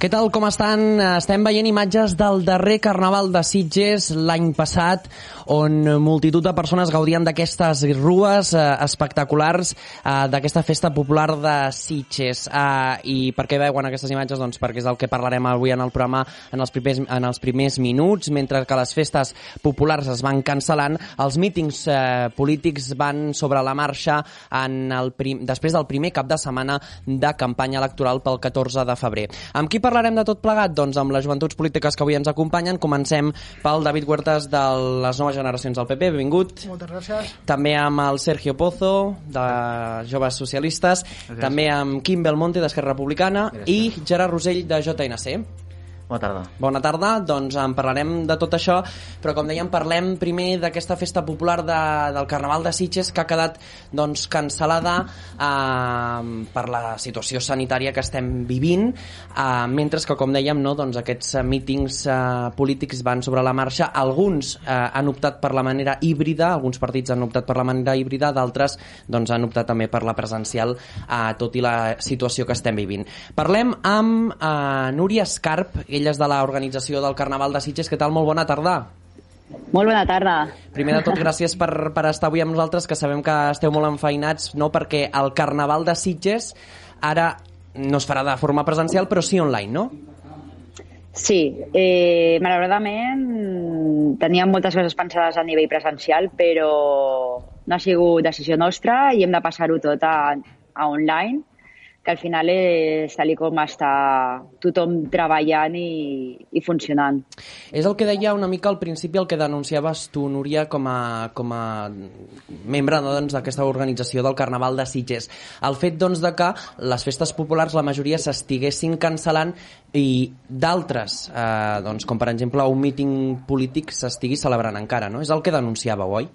Què tal, com estan? Estem veient imatges del darrer Carnaval de Sitges l'any passat, on multitud de persones gaudien d'aquestes rues eh, espectaculars eh, d'aquesta festa popular de Sitges. Eh, I per què veuen aquestes imatges? Doncs perquè és el que parlarem avui en el programa en els primers, en els primers minuts, mentre que les festes populars es van cancel·lant, els mítings eh, polítics van sobre la marxa en el prim, després del primer cap de setmana de campanya electoral pel 14 de febrer. Amb qui parlarem de tot plegat? Doncs amb les joventuts polítiques que avui ens acompanyen. Comencem pel David Huertas de les noves generacions del PP. Benvingut. Moltes gràcies. També amb el Sergio Pozo, de Joves Socialistes. Gràcies. També amb Quim Belmonte, d'Esquerra Republicana. Gràcies. I Gerard Rosell, de JNC. Bona tarda. Bona tarda, doncs en parlarem de tot això, però com dèiem, parlem primer d'aquesta festa popular de, del Carnaval de Sitges que ha quedat doncs, cancel·lada eh, per la situació sanitària que estem vivint, eh, mentre que, com dèiem, no, doncs, aquests mítings eh, polítics van sobre la marxa. Alguns eh, han optat per la manera híbrida, alguns partits han optat per la manera híbrida, d'altres doncs, han optat també per la presencial, eh, tot i la situació que estem vivint. Parlem amb eh, Núria Escarp, és de l'organització del Carnaval de Sitges. Què tal? Molt bona tarda. Molt bona tarda. Primer de tot, gràcies per, per estar avui amb nosaltres, que sabem que esteu molt enfeinats, no? perquè el Carnaval de Sitges ara no es farà de forma presencial, però sí online, no? Sí, eh, malauradament teníem moltes coses pensades a nivell presencial, però no ha sigut decisió nostra i hem de passar-ho tot a, a online, que al final és tal com està tothom treballant i, i funcionant. És el que deia una mica al principi, el que denunciaves tu, Núria, com a, com a membre no, doncs, d'aquesta organització del Carnaval de Sitges. El fet doncs, de que les festes populars, la majoria s'estiguessin cancel·lant i d'altres, eh, doncs, com per exemple un míting polític, s'estigui celebrant encara, no? És el que denunciàveu, oi?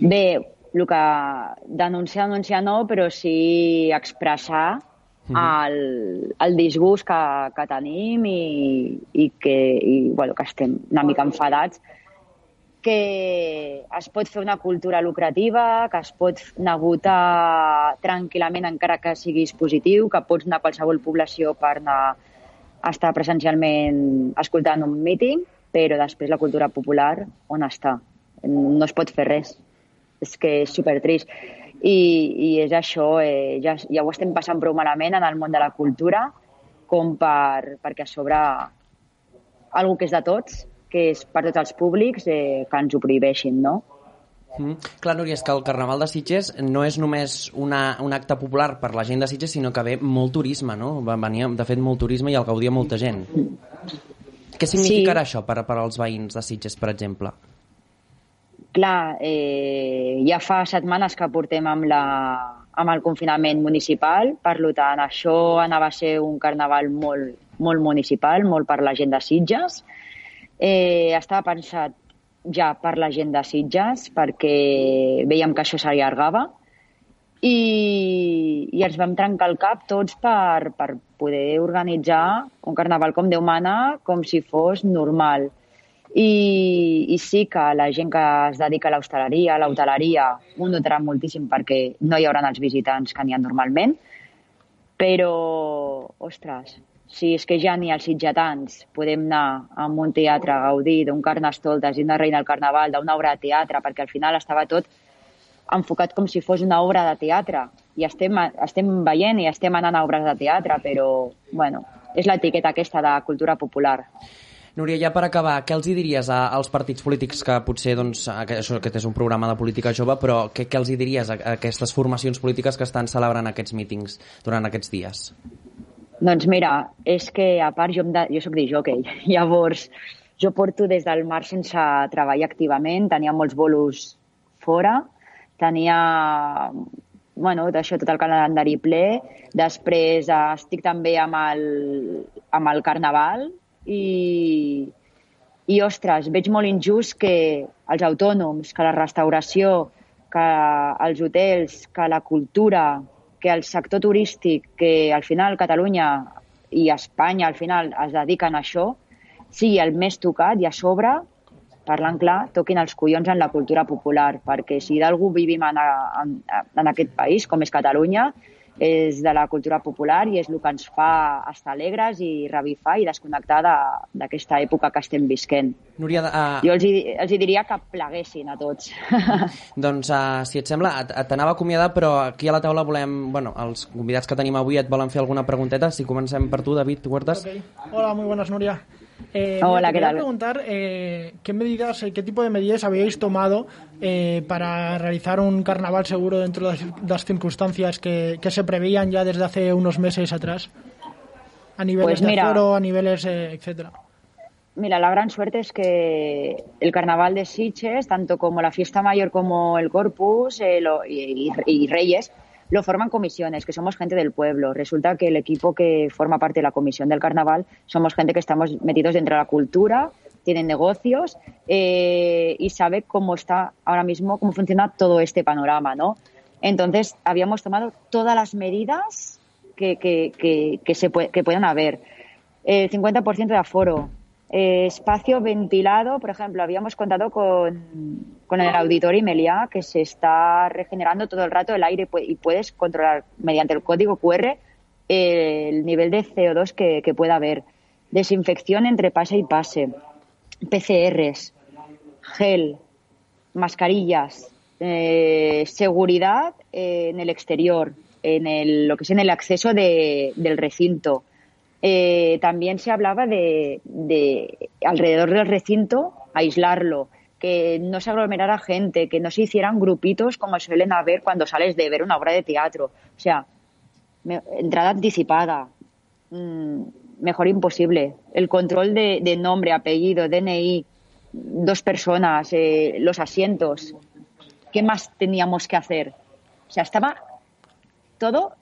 Bé, el que denunciar, denunciar no, però sí expressar el, el disgust que, que tenim i, i que i, bueno, que estem una mica enfadats que es pot fer una cultura lucrativa, que es pot negotar tranquil·lament encara que siguis positiu, que pots anar a qualsevol població per anar a estar presencialment escoltant un míting, però després la cultura popular on està? No es pot fer res és que és supertrist. I, i és això, eh, ja, ja ho estem passant prou malament en el món de la cultura com per, perquè a sobre algo que és de tots, que és per tots els públics, eh, que ens ho prohibeixin, no? Mm. Clar, Núria, és que el Carnaval de Sitges no és només una, un acte popular per la gent de Sitges, sinó que ve molt turisme, no? Va venir, de fet, molt turisme i el gaudia molta gent. Què significarà sí. això per, per als veïns de Sitges, per exemple? Clar, eh, ja fa setmanes que portem amb, la, amb el confinament municipal, per tant, això anava a ser un carnaval molt, molt municipal, molt per la gent de Sitges. Eh, estava pensat ja per la gent de Sitges, perquè veiem que això s'allargava, i, i ens vam trencar el cap tots per, per poder organitzar un carnaval com Déu mana, com si fos normal. I, i sí que la gent que es dedica a l'hostaleria, a l'hoteleria, ho notarà moltíssim perquè no hi haurà els visitants que n'hi ha normalment, però, ostres, si és que ja ni els sitjatans podem anar a un teatre a gaudir d'un carnestoltes i una reina del carnaval, d'una obra de teatre, perquè al final estava tot enfocat com si fos una obra de teatre. I estem, estem veient i estem anant a obres de teatre, però, bueno, és l'etiqueta aquesta de cultura popular. Núria, ja per acabar, què els hi diries a, als partits polítics que potser, doncs, això aquest és un programa de política jove, però què, què els hi diries a, a aquestes formacions polítiques que estan celebrant aquests mítings durant aquests dies? Doncs mira, és que a part jo, de, jo soc jockey, llavors jo porto des del març sense treballar activament, tenia molts bolos fora, tenia bueno, d'això tot el calendari ple. Després eh, estic també amb el, amb el Carnaval i, i, ostres, veig molt injust que els autònoms, que la restauració, que els hotels, que la cultura, que el sector turístic, que al final Catalunya i Espanya al final es dediquen a això, sigui el més tocat i a sobre parlant clar, toquin els collons en la cultura popular, perquè si d'algú vivim en, en, en aquest país, com és Catalunya, és de la cultura popular i és el que ens fa estar alegres i revifar i desconnectar d'aquesta època que estem visquent. Núria, uh... Jo els hi, els hi diria que pleguessin a tots. doncs, uh, si et sembla, t'anava a acomiadar, però aquí a la taula volem... Bueno, els convidats que tenim avui et volen fer alguna pregunteta. Si comencem per tu, David Huertas. Okay. Hola, muy buenas, Núria. Eh, Hola, ¿qué tal? preguntar eh, qué medidas, eh, qué tipo de medidas habíais tomado eh, para realizar un carnaval seguro dentro de las circunstancias que, que, se preveían ya desde hace unos meses atrás, a niveles pues mira, de aforo, a niveles, eh, etcétera. Mira, la gran suerte es que el carnaval de Sitges, tanto como la fiesta mayor como el Corpus eh, lo, y, y, y Reyes, lo forman comisiones, que somos gente del pueblo. Resulta que el equipo que forma parte de la comisión del carnaval somos gente que estamos metidos dentro de la cultura, tienen negocios eh, y sabe cómo está ahora mismo, cómo funciona todo este panorama, ¿no? Entonces, habíamos tomado todas las medidas que, que, que, se que puedan haber. El 50% de aforo, eh, espacio ventilado, por ejemplo, habíamos contado con, el auditorio Meliá que se está regenerando todo el rato el aire y puedes controlar mediante el código QR el nivel de CO2 que, que pueda haber. Desinfección entre pase y pase. PCRs, gel, mascarillas, eh, seguridad en el exterior, en el, lo que es en el acceso de, del recinto, eh, también se hablaba de, de, alrededor del recinto, aislarlo, que no se aglomerara gente, que no se hicieran grupitos como suelen haber cuando sales de ver una obra de teatro. O sea, entrada anticipada, mmm, mejor imposible. El control de, de, nombre, apellido, DNI, dos personas, eh, los asientos. ¿Qué más teníamos que hacer? O sea, estaba todo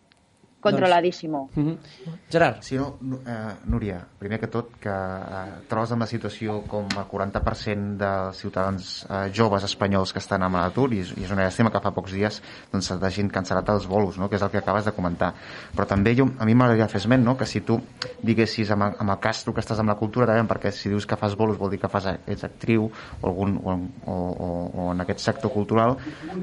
controladíssimo. Doncs, mm -hmm. Gerard. Sí, no, uh, Núria, primer que tot, que uh, trobes en la situació com el 40% dels ciutadans uh, joves espanyols que estan amb l'atur, i, i és una llàstima que fa pocs dies doncs, de gent cancel·lat els bolos, no? que és el que acabes de comentar. Però també jo, a mi m'agradaria fer esment no? que si tu diguessis amb, amb el cas tu que estàs amb la cultura, també, perquè si dius que fas bolos vol dir que fas, ets actriu o, algun, o, o, o, o en aquest sector cultural,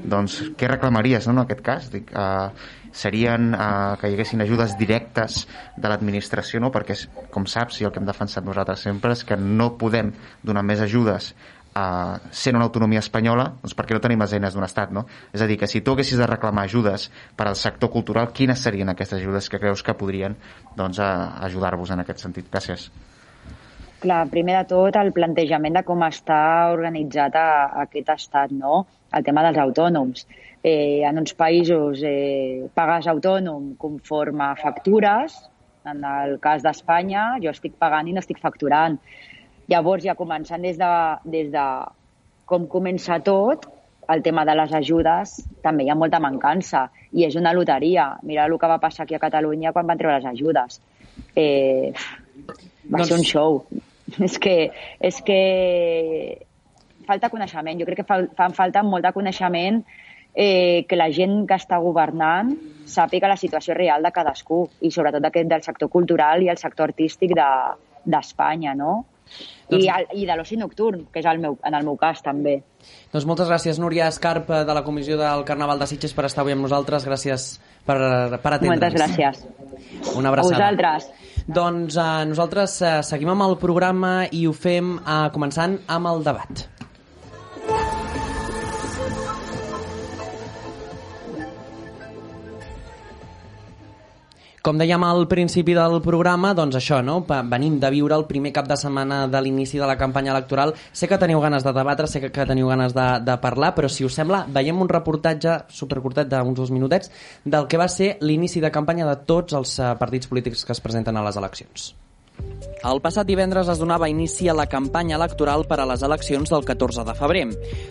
doncs què reclamaries no, en aquest cas? Dic, uh, serien eh, que hi haguessin ajudes directes de l'administració, no? perquè, com saps, i el que hem defensat nosaltres sempre és que no podem donar més ajudes uh, sent una autonomia espanyola, doncs perquè no tenim les eines d'un estat, no? És a dir, que si tu haguessis de reclamar ajudes per al sector cultural, quines serien aquestes ajudes que creus que podrien doncs, uh, ajudar-vos en aquest sentit? Gràcies. Clar, primer de tot, el plantejament de com està organitzat a, a aquest estat, no? El tema dels autònoms eh, en uns països eh, pagues autònom conforme factures, en el cas d'Espanya jo estic pagant i no estic facturant. Llavors, ja començant des de, des de com comença tot, el tema de les ajudes també hi ha molta mancança i és una loteria. Mira el que va passar aquí a Catalunya quan van treure les ajudes. Eh, va doncs... ser un show. És que, és que falta coneixement. Jo crec que fa, fan falta molt de coneixement eh, que la gent que està governant sàpiga la situació real de cadascú i sobretot aquest del sector cultural i el sector artístic d'Espanya, de, no? Doncs... I, el, i de l'oci nocturn, que és el meu, en el meu cas també. Doncs moltes gràcies, Núria Escarp, de la Comissió del Carnaval de Sitges, per estar avui amb nosaltres. Gràcies per, per atendre'ns. Moltes gràcies. Una abraçada. A vosaltres. Doncs eh, nosaltres eh, seguim amb el programa i ho fem eh, començant amb el debat. Com dèiem al principi del programa, doncs això, no? venim de viure el primer cap de setmana de l'inici de la campanya electoral. Sé que teniu ganes de debatre, sé que, teniu ganes de, de parlar, però si us sembla, veiem un reportatge supercurtet d'uns dos minutets del que va ser l'inici de campanya de tots els eh, partits polítics que es presenten a les eleccions. El passat divendres es donava inici a la campanya electoral per a les eleccions del 14 de febrer.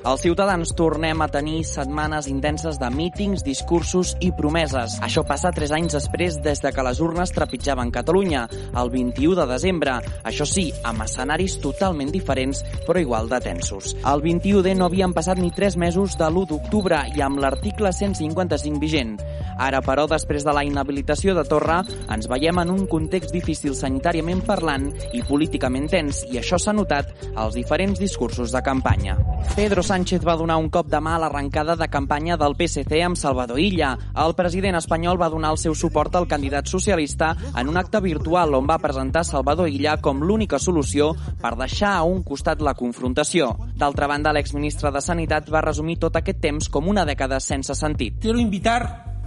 Els ciutadans tornem a tenir setmanes intenses de mítings, discursos i promeses. Això passa tres anys després des de que les urnes trepitjaven Catalunya, el 21 de desembre. Això sí, amb escenaris totalment diferents, però igual de tensos. El 21D no havien passat ni tres mesos de l'1 d'octubre i amb l'article 155 vigent. Ara, però, després de la inhabilitació de Torra, ens veiem en un context difícil sanitàriament parlant i políticament tens, i això s'ha notat als diferents discursos de campanya. Pedro Sánchez va donar un cop de mà a l'arrencada de campanya del PSC amb Salvador Illa. El president espanyol va donar el seu suport al candidat socialista en un acte virtual on va presentar Salvador Illa com l'única solució per deixar a un costat la confrontació. D'altra banda, l'exministre de Sanitat va resumir tot aquest temps com una dècada sense sentit. Quiero invitar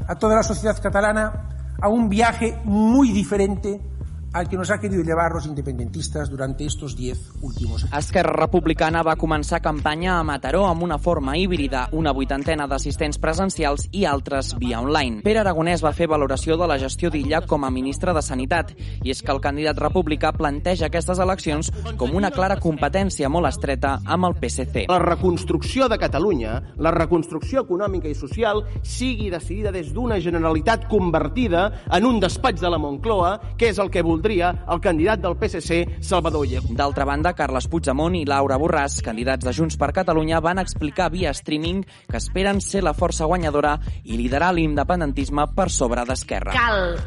a toda la sociedad catalana a un viaje muy diferente al que nos ha querido llevar los independentistas durante estos 10 últimos años. Esquerra Republicana va començar campanya a Mataró amb una forma híbrida, una vuitantena d'assistents presencials i altres via online. Pere Aragonès va fer valoració de la gestió d'Illa com a ministre de Sanitat, i és que el candidat republicà planteja aquestes eleccions com una clara competència molt estreta amb el PSC. La reconstrucció de Catalunya, la reconstrucció econòmica i social, sigui decidida des d'una Generalitat convertida en un despatx de la Moncloa, que és el que voldria el candidat del PSC, Salvador Illa. D'altra banda, Carles Puigdemont i Laura Borràs, candidats de Junts per Catalunya, van explicar via streaming que esperen ser la força guanyadora i liderar l'independentisme per sobre d'Esquerra. Cal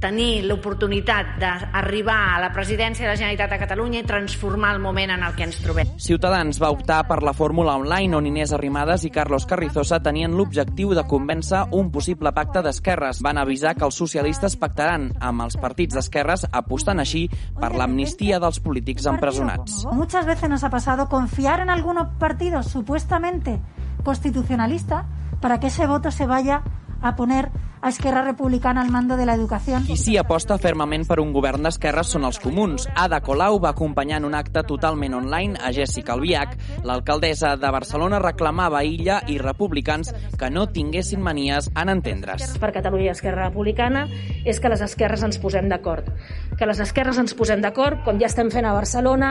tenir l'oportunitat d'arribar a la presidència de la Generalitat de Catalunya i transformar el moment en el que ens trobem. Ciutadans va optar per la fórmula online on Inés Arrimadas i Carlos Carrizosa tenien l'objectiu de convèncer un possible pacte d'esquerres. Van avisar que els socialistes pactaran amb els partits d'esquerres apostant així per l'amnistia dels polítics empresonats. Muchas veces nos ha pasado confiar en algunos partidos supuestamente constitucionalistas para que ese voto se vaya a poner a Esquerra Republicana al mando de la educación. Qui sí aposta fermament per un govern d'esquerres són els comuns. Ada Colau va acompanyar en un acte totalment online a Jessica Albiach. L'alcaldessa de Barcelona reclamava a Illa i republicans que no tinguessin manies en entendre's. Per Catalunya i Esquerra Republicana és que les esquerres ens posem d'acord. Que les esquerres ens posem d'acord, com ja estem fent a Barcelona,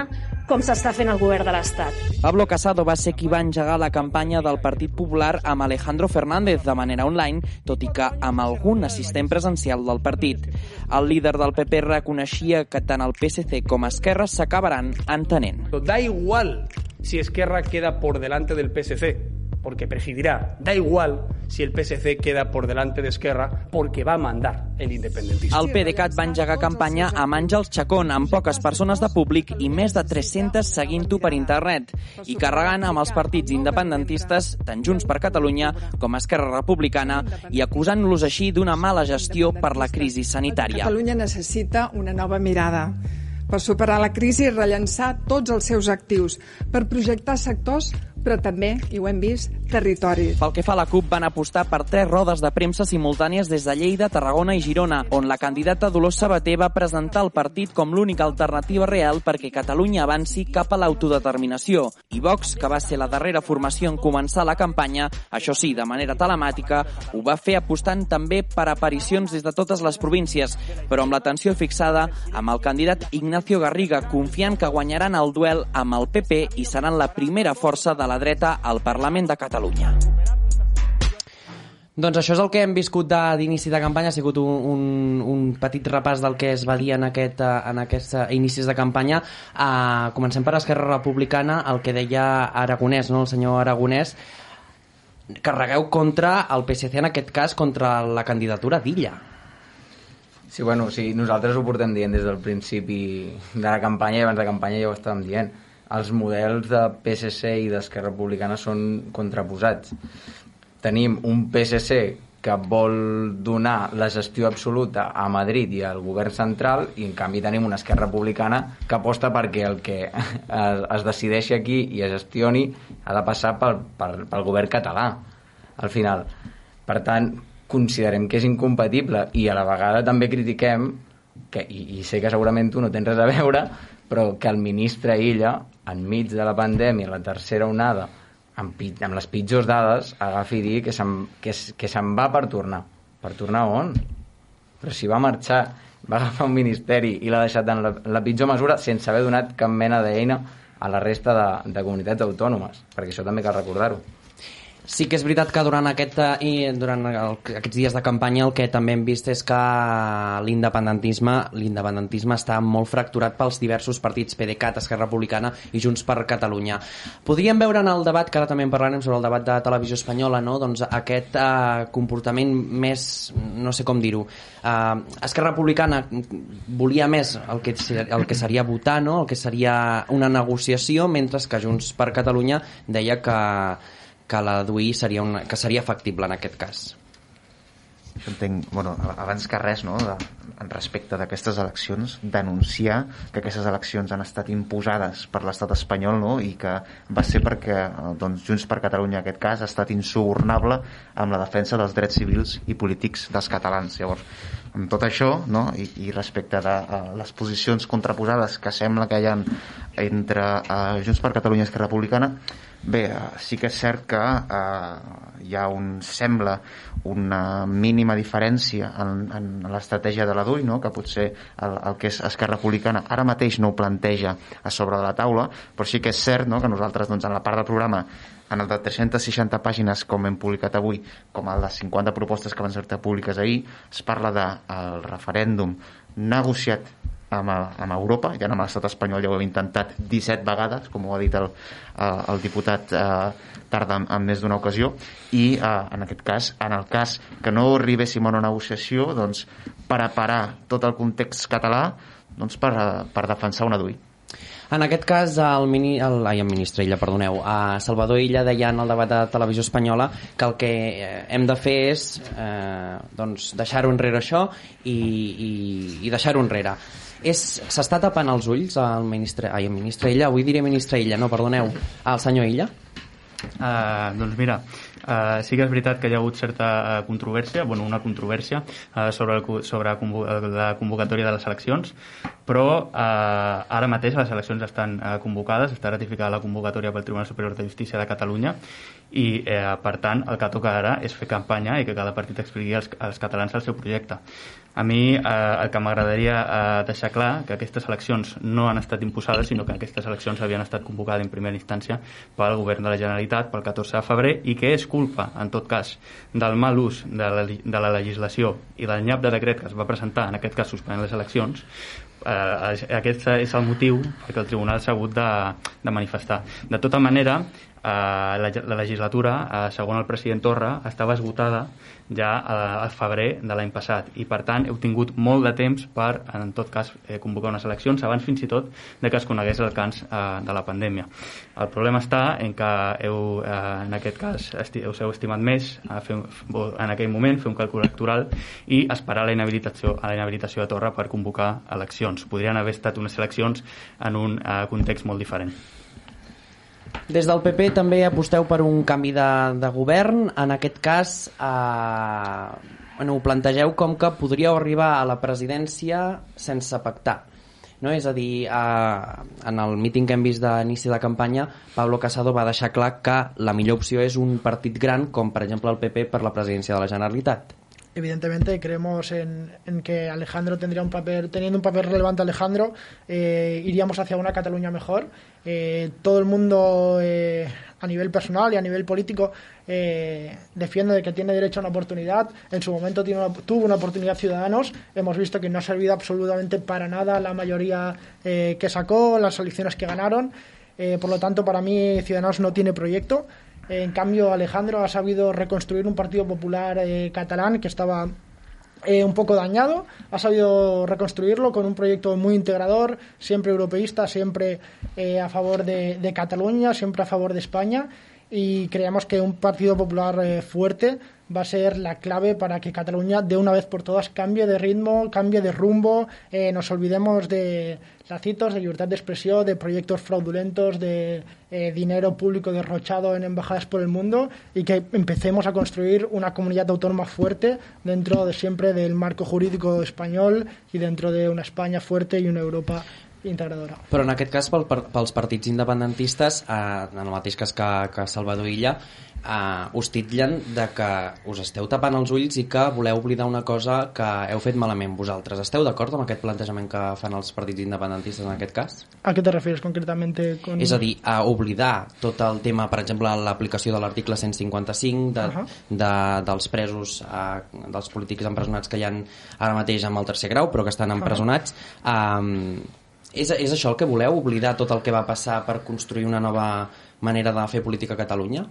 com s'està fent el govern de l'Estat. Pablo Casado va ser qui va engegar la campanya del Partit Popular amb Alejandro Fernández de manera online, tot i que amb algun assistent presencial del partit. El líder del PP reconeixia que tant el PSC com Esquerra s'acabaran entenent. Da igual si Esquerra queda por delante del PSC, porque presidirá. Da igual si el PSC queda por delante de Esquerra, porque va a mandar el independentismo. El PDeCAT va engegar campanya amb Àngels Chacón, amb poques persones de públic i més de 300 seguint-ho per internet, i carregant amb els partits independentistes, tant Junts per Catalunya com Esquerra Republicana, i acusant-los així d'una mala gestió per la crisi sanitària. Catalunya necessita una nova mirada per superar la crisi i rellençar tots els seus actius, per projectar sectors però també, i ho hem vist, territoris. Pel que fa a la CUP, van apostar per tres rodes de premsa simultànies des de Lleida, Tarragona i Girona, on la candidata Dolors Sabater va presentar el partit com l'única alternativa real perquè Catalunya avanci cap a l'autodeterminació. I Vox, que va ser la darrera formació en començar la campanya, això sí, de manera telemàtica, ho va fer apostant també per aparicions des de totes les províncies, però amb l'atenció fixada amb el candidat Ignacio Garriga, confiant que guanyaran el duel amb el PP i seran la primera força de la dreta al Parlament de Catalunya. Doncs això és el que hem viscut d'inici de campanya, ha sigut un, un, un petit repàs del que es va dir en, aquest, en aquests inicis de campanya. Uh, comencem per Esquerra Republicana, el que deia Aragonès, no? el senyor Aragonès, carregueu contra el PSC, en aquest cas, contra la candidatura d'Illa. Sí, bueno, sí, nosaltres ho portem dient des del principi de la campanya i abans de campanya ja ho estàvem dient. Els models de PSC i d'Esquerra Republicana són contraposats tenim un PSC que vol donar la gestió absoluta a Madrid i al govern central i en canvi tenim una Esquerra Republicana que aposta perquè el que es, decideixi aquí i es gestioni ha de passar pel, pel, pel govern català al final. Per tant, considerem que és incompatible i a la vegada també critiquem que, i, i sé que segurament tu no tens res a veure però que el ministre Illa enmig de la pandèmia, la tercera onada amb, pit, amb les pitjors dades agafi i digui que se'n que, que se'n va per tornar per tornar on? però si va marxar va agafar un ministeri i l'ha deixat en la, la pitjor mesura sense haver donat cap mena d'eina a la resta de, de comunitats autònomes, perquè això també cal recordar-ho. Sí que és veritat que durant, aquest, eh, i durant el, aquests dies de campanya el que també hem vist és que l'independentisme l'independentisme està molt fracturat pels diversos partits PDeCAT, Esquerra Republicana i Junts per Catalunya. Podríem veure en el debat, que ara també en parlarem sobre el debat de televisió espanyola, no? doncs aquest eh, comportament més, no sé com dir-ho, eh, Esquerra Republicana volia més el que, el que seria votar, no? el que seria una negociació, mentre que Junts per Catalunya deia que que la DUI seria, una, que seria factible en aquest cas. Jo entenc, bueno, abans que res, no, de, en respecte d'aquestes eleccions, denunciar que aquestes eleccions han estat imposades per l'estat espanyol no, i que va ser perquè doncs, Junts per Catalunya, en aquest cas, ha estat insubornable amb la defensa dels drets civils i polítics dels catalans. Llavors, amb tot això, no, i, i respecte de uh, les posicions contraposades que sembla que hi ha entre uh, Junts per Catalunya i Esquerra Republicana, Bé, uh, sí que és cert que uh, hi ha un, sembla una mínima diferència en, en l'estratègia de la DUI, no? que potser el, el que és Esquerra Republicana ara mateix no ho planteja a sobre de la taula, però sí que és cert no? que nosaltres doncs, en la part del programa en el de 360 pàgines com hem publicat avui, com el de 50 propostes que van ser públiques ahir, es parla del de, referèndum negociat amb, amb Europa, ja amb l'estat espanyol ja ho hem intentat 17 vegades, com ho ha dit el, el, el diputat eh, Tarda en, en més d'una ocasió, i eh, en aquest cas, en el cas que no arribéssim a una negociació, doncs, per a parar tot el context català doncs, per, per defensar una DUI. En aquest cas, el, mini, el, ai, el ministre Illa, perdoneu, a Salvador Illa deia en el debat de televisió espanyola que el que eh, hem de fer és eh, doncs deixar-ho enrere això i, i, i deixar-ho enrere s'està tapant els ulls al ministre, ai, el ministre Illa, avui diré ministre Illa, no, perdoneu, al senyor Illa? Uh, doncs mira, uh, sí que és veritat que hi ha hagut certa uh, controvèrsia, bueno, una controvèrsia uh, sobre, el, sobre la convocatòria de les eleccions, però uh, ara mateix les eleccions estan uh, convocades, està ratificada la convocatòria pel Tribunal Superior de Justícia de Catalunya i, eh, per tant, el que toca ara és fer campanya i que cada partit expliqui als, als catalans el seu projecte. A mi eh, el que m'agradaria eh, deixar clar que aquestes eleccions no han estat imposades, sinó que aquestes eleccions havien estat convocades en primera instància pel govern de la Generalitat pel 14 de febrer i que és culpa, en tot cas, del mal ús de la, de la legislació i del nyap de decret que es va presentar, en aquest cas suspenent les eleccions, eh, aquest és el motiu perquè el Tribunal s'ha hagut de, de manifestar. De tota manera, la, la legislatura, eh, segons el president Torra, estava esgotada ja eh, al febrer de l'any passat i per tant heu tingut molt de temps per en tot cas eh, convocar unes eleccions abans fins i tot de que es conegués el cans eh, de la pandèmia. El problema està en que heu, eh, en aquest cas esti us heu estimat més a fer, en aquell moment fer un càlcul electoral i esperar la inhabilitació, a la inhabilitació de Torra per convocar eleccions. Podrien haver estat unes eleccions en un eh, context molt diferent. Des del PP també aposteu per un canvi de, de govern. En aquest cas, eh, bueno, ho plantegeu com que podríeu arribar a la presidència sense pactar. No? És a dir, eh, en el míting que hem vist d'inici de campanya, Pablo Casado va deixar clar que la millor opció és un partit gran, com per exemple el PP per la presidència de la Generalitat evidentemente creemos en, que Alejandro tendría un papel, teniendo un papel relevante Alejandro, eh, iríamos hacia una Cataluña mejor. Eh, todo el mundo eh, a nivel personal y a nivel político eh, defiende de que tiene derecho a una oportunidad. En su momento tiene una, tuvo una oportunidad Ciudadanos. Hemos visto que no ha servido absolutamente para nada la mayoría eh, que sacó, las elecciones que ganaron. Por lo tanto, para mí Ciudadanos no tiene proyecto. En cambio, Alejandro ha sabido reconstruir un partido popular eh, catalán que estaba eh, un poco dañado, ha sabido reconstruirlo con un proyecto muy integrador, siempre europeísta, siempre eh, a favor de, de, Cataluña, siempre a favor de España. Y creemos que un Partido Popular eh, fuerte va a ser la clave para que Cataluña de una vez por todas cambie de ritmo, cambie de rumbo, eh, nos olvidemos de lacitos, de libertad de expresión, de proyectos fraudulentos, de eh, dinero público derrochado en embajadas por el mundo y que empecemos a construir una comunidad autónoma fuerte dentro de siempre del marco jurídico español y dentro de una España fuerte y una Europa integradora. Però en aquest cas, pel, pels partits independentistes, eh, en el mateix cas que, que Salvador Illa, eh, us titllen de que us esteu tapant els ulls i que voleu oblidar una cosa que heu fet malament vosaltres. Esteu d'acord amb aquest plantejament que fan els partits independentistes en aquest cas? ¿A qué te refieres concretamente? Con... És a dir, a oblidar tot el tema, per exemple, l'aplicació de l'article 155 de, Ahà. de, dels presos, eh, dels polítics empresonats que hi ha ara mateix amb el tercer grau, però que estan empresonats. Eh, és, és això el que voleu, oblidar tot el que va passar per construir una nova manera de fer política a Catalunya?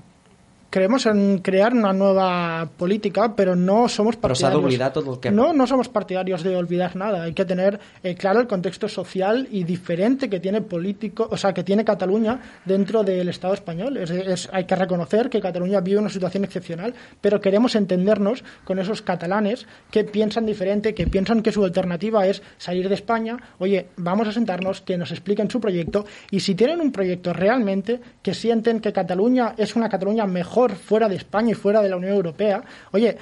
Creemos en crear una nueva política, pero no somos partidarios. tot el que... No, no somos partidarios de olvidar nada. Hay que tener eh, claro el contexto social y diferente que tiene político, o sea, que tiene Cataluña dentro del Estado español. Es- es- hay que reconocer que Cataluña vive una situación excepcional, pero queremos entendernos con esos catalanes que piensan diferente, que piensan que su alternativa es salir de España. Oye, vamos a sentarnos, que nos expliquen su proyecto y si tienen un proyecto realmente que sienten que Cataluña es una Cataluña mejor fuera de España y fuera de la Unión Europea, oye,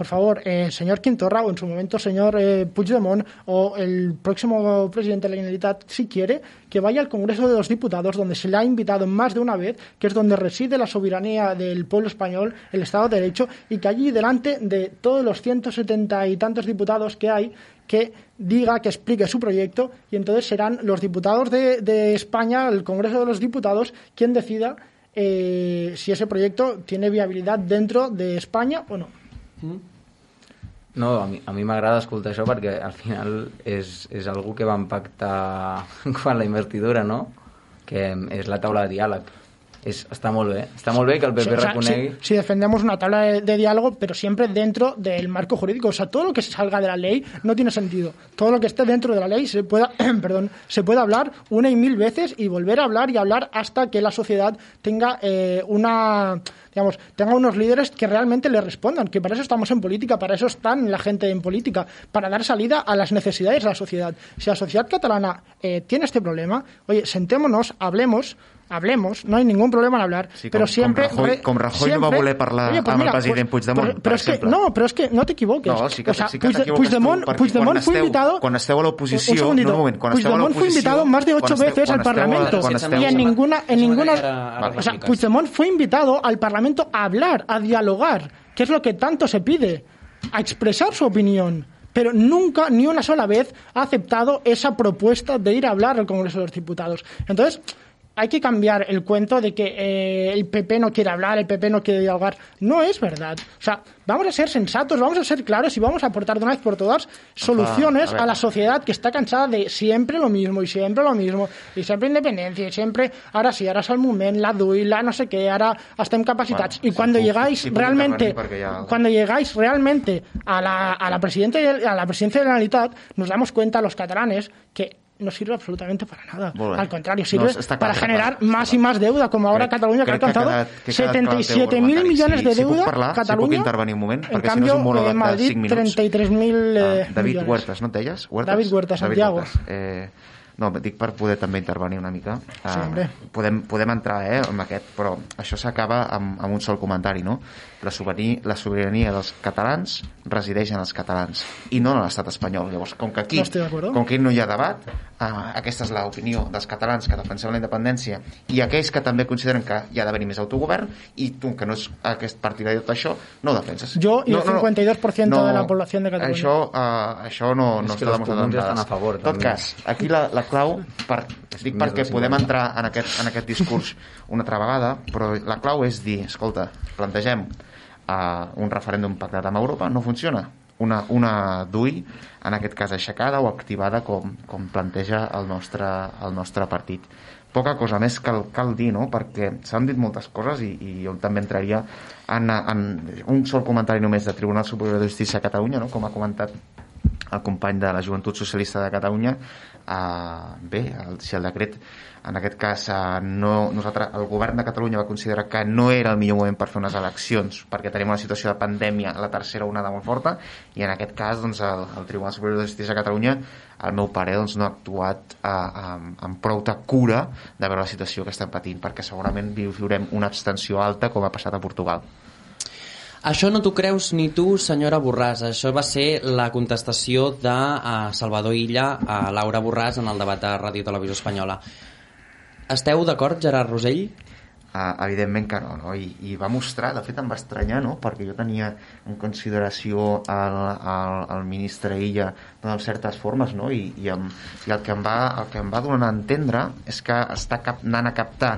por favor, eh, señor Quintorra o en su momento señor eh, Puigdemont o el próximo presidente de la Generalitat, si quiere, que vaya al Congreso de los Diputados, donde se le ha invitado más de una vez, que es donde reside la soberanía del pueblo español, el Estado de Derecho, y que allí delante de todos los 170 y tantos diputados que hay, que diga, que explique su proyecto, y entonces serán los diputados de, de España, el Congreso de los Diputados, quien decida eh, si ese proyecto tiene viabilidad dentro de España o no. No, a mi, a mi m'agrada escoltar això perquè al final és, és algú que vam pactar quan la investidura, no? Que és la taula de diàleg. És, està molt bé. Està molt bé que el PP Sí, o sea, reconegui... si, si defendemos una tabla de, de diálogo, pero siempre dentro del marco jurídico. O sea, todo lo que salga de la ley no tiene sentido. Todo lo que esté dentro de la ley se pueda, perdón, se puede hablar una y mil veces y volver a hablar y hablar hasta que la sociedad tenga eh, una digamos, tenga unos líderes que realmente le respondan, que para eso estamos en política, para eso están la gente en política, para dar salida a las necesidades de la sociedad. Si la sociedad catalana eh, tiene este problema, oye, sentémonos, hablemos, hablemos, no hay ningún problema en hablar, Sí, pero com- siempre... com Rajoy- com Rajoy no va siempre- voler parlar Oye, pues amb el mira, president pues- Puigdemont, pero, per es que, no, pero es que no te equivoques. No, sí que, o sea, sí que Puigde- t'equivoques Puigdemont, tu, perquè Puigdemont quan fue esteu, invitado... quan esteu a Un l'oposició... segundito. No, un moment, quan Puigdemont fue invitado más de ocho esteu- veces al a- Parlamento esteu- y en ninguna, en ninguna, Vale. o sea, Puigdemont fue invitado al Parlamento a hablar, a dialogar, que es lo que tanto se pide, a expresar su opinión. Pero nunca, ni una sola vez, ha aceptado esa propuesta de ir a hablar al Congreso de los Diputados. Entonces, hay que cambiar el cuento de que eh, el PP no quiere hablar, el PP no quiere dialogar. No es verdad. O sea, vamos a ser sensatos, vamos a ser claros y vamos a aportar de una vez por todas soluciones a la sociedad que está cansada de siempre lo mismo y siempre lo mismo y siempre independencia y siempre ahora sí, el moment, la DUI, la no sé qué, ahora estem capacitats. Bueno, y cuando sí, llegáis sí, realmente, cuando llegáis realmente a la, a la a la presidencia de la Generalitat, nos damos cuenta los catalanes que no sirve absolutamente para nada. Al contrario, No, sirve clar, para generar clar, más y más deuda, como ahora Crec- Cataluña que ha alcanzado quedat- que ha quedat clar el teu 77.000 argumentari. millones de Si- si puc deuda. parlar, si puc intervenir un moment, en perquè si no és un monòleg de Madrid, cinc minuts. 33.000 eh, Ah, David. Huertas, no et deies? Huertas? David Huertas, Santiago. Huertas. Eh, no, dic per poder també intervenir una mica. Sí, Ah, hombre. podem, podem entrar eh, amb aquest, però això s'acaba amb, amb un sol comentari, no? La sobirania, la sobirania dels catalans resideix en els catalans i no en l'estat espanyol. Llavors, com que aquí, No com que no hi ha debat, ah, aquesta és l'opinió dels catalans que defensem la independència i aquells que també consideren que hi ha d'haver-hi més autogovern i tu, que no és aquest partidari de tot això, no ho defenses. Yo y no, el 52% de la población de Cataluña. Això, uh, això no, no està els demostrat comuns amb estan dades. a favor, En tot també. cas, aquí la, la clau, per, dic Més perquè del 50. podem entrar en aquest, en aquest discurs una altra vegada, però la clau és dir, escolta, plantegem uh, un referèndum pactat amb Europa, no funciona. Una, una DUI, en aquest cas aixecada o activada com, com planteja el nostre, el nostre partit. Poca cosa més cal, cal dir, no? perquè s'han dit moltes coses i, i jo també entraria en, en un sol comentari només de Tribunal Superior de Justícia a Catalunya, no? com ha comentat el company de la Joventut Socialista de Catalunya eh, bé, el, si el decret en aquest cas eh, no, nosaltres, el govern de Catalunya va considerar que no era el millor moment per fer unes eleccions perquè tenim una situació de pandèmia, la tercera onada molt forta i en aquest cas doncs, el, el Tribunal Superior de Justícia de Catalunya al meu pare doncs, no ha actuat eh, amb, amb prou de cura de veure la situació que estem patint perquè segurament viurem una abstenció alta com ha passat a Portugal això no t'ho creus ni tu, senyora Borràs. Això va ser la contestació de uh, Salvador Illa a Laura Borràs en el debat de Ràdio Televisió Espanyola. Esteu d'acord, Gerard Rosell? Uh, evidentment que no, no? I, i va mostrar, de fet em va estranyar, no? perquè jo tenia en consideració el, el, el ministre Illa en certes formes, no? I, i, em, i el, que em va, el que em va donar a entendre és que està cap, anant a captar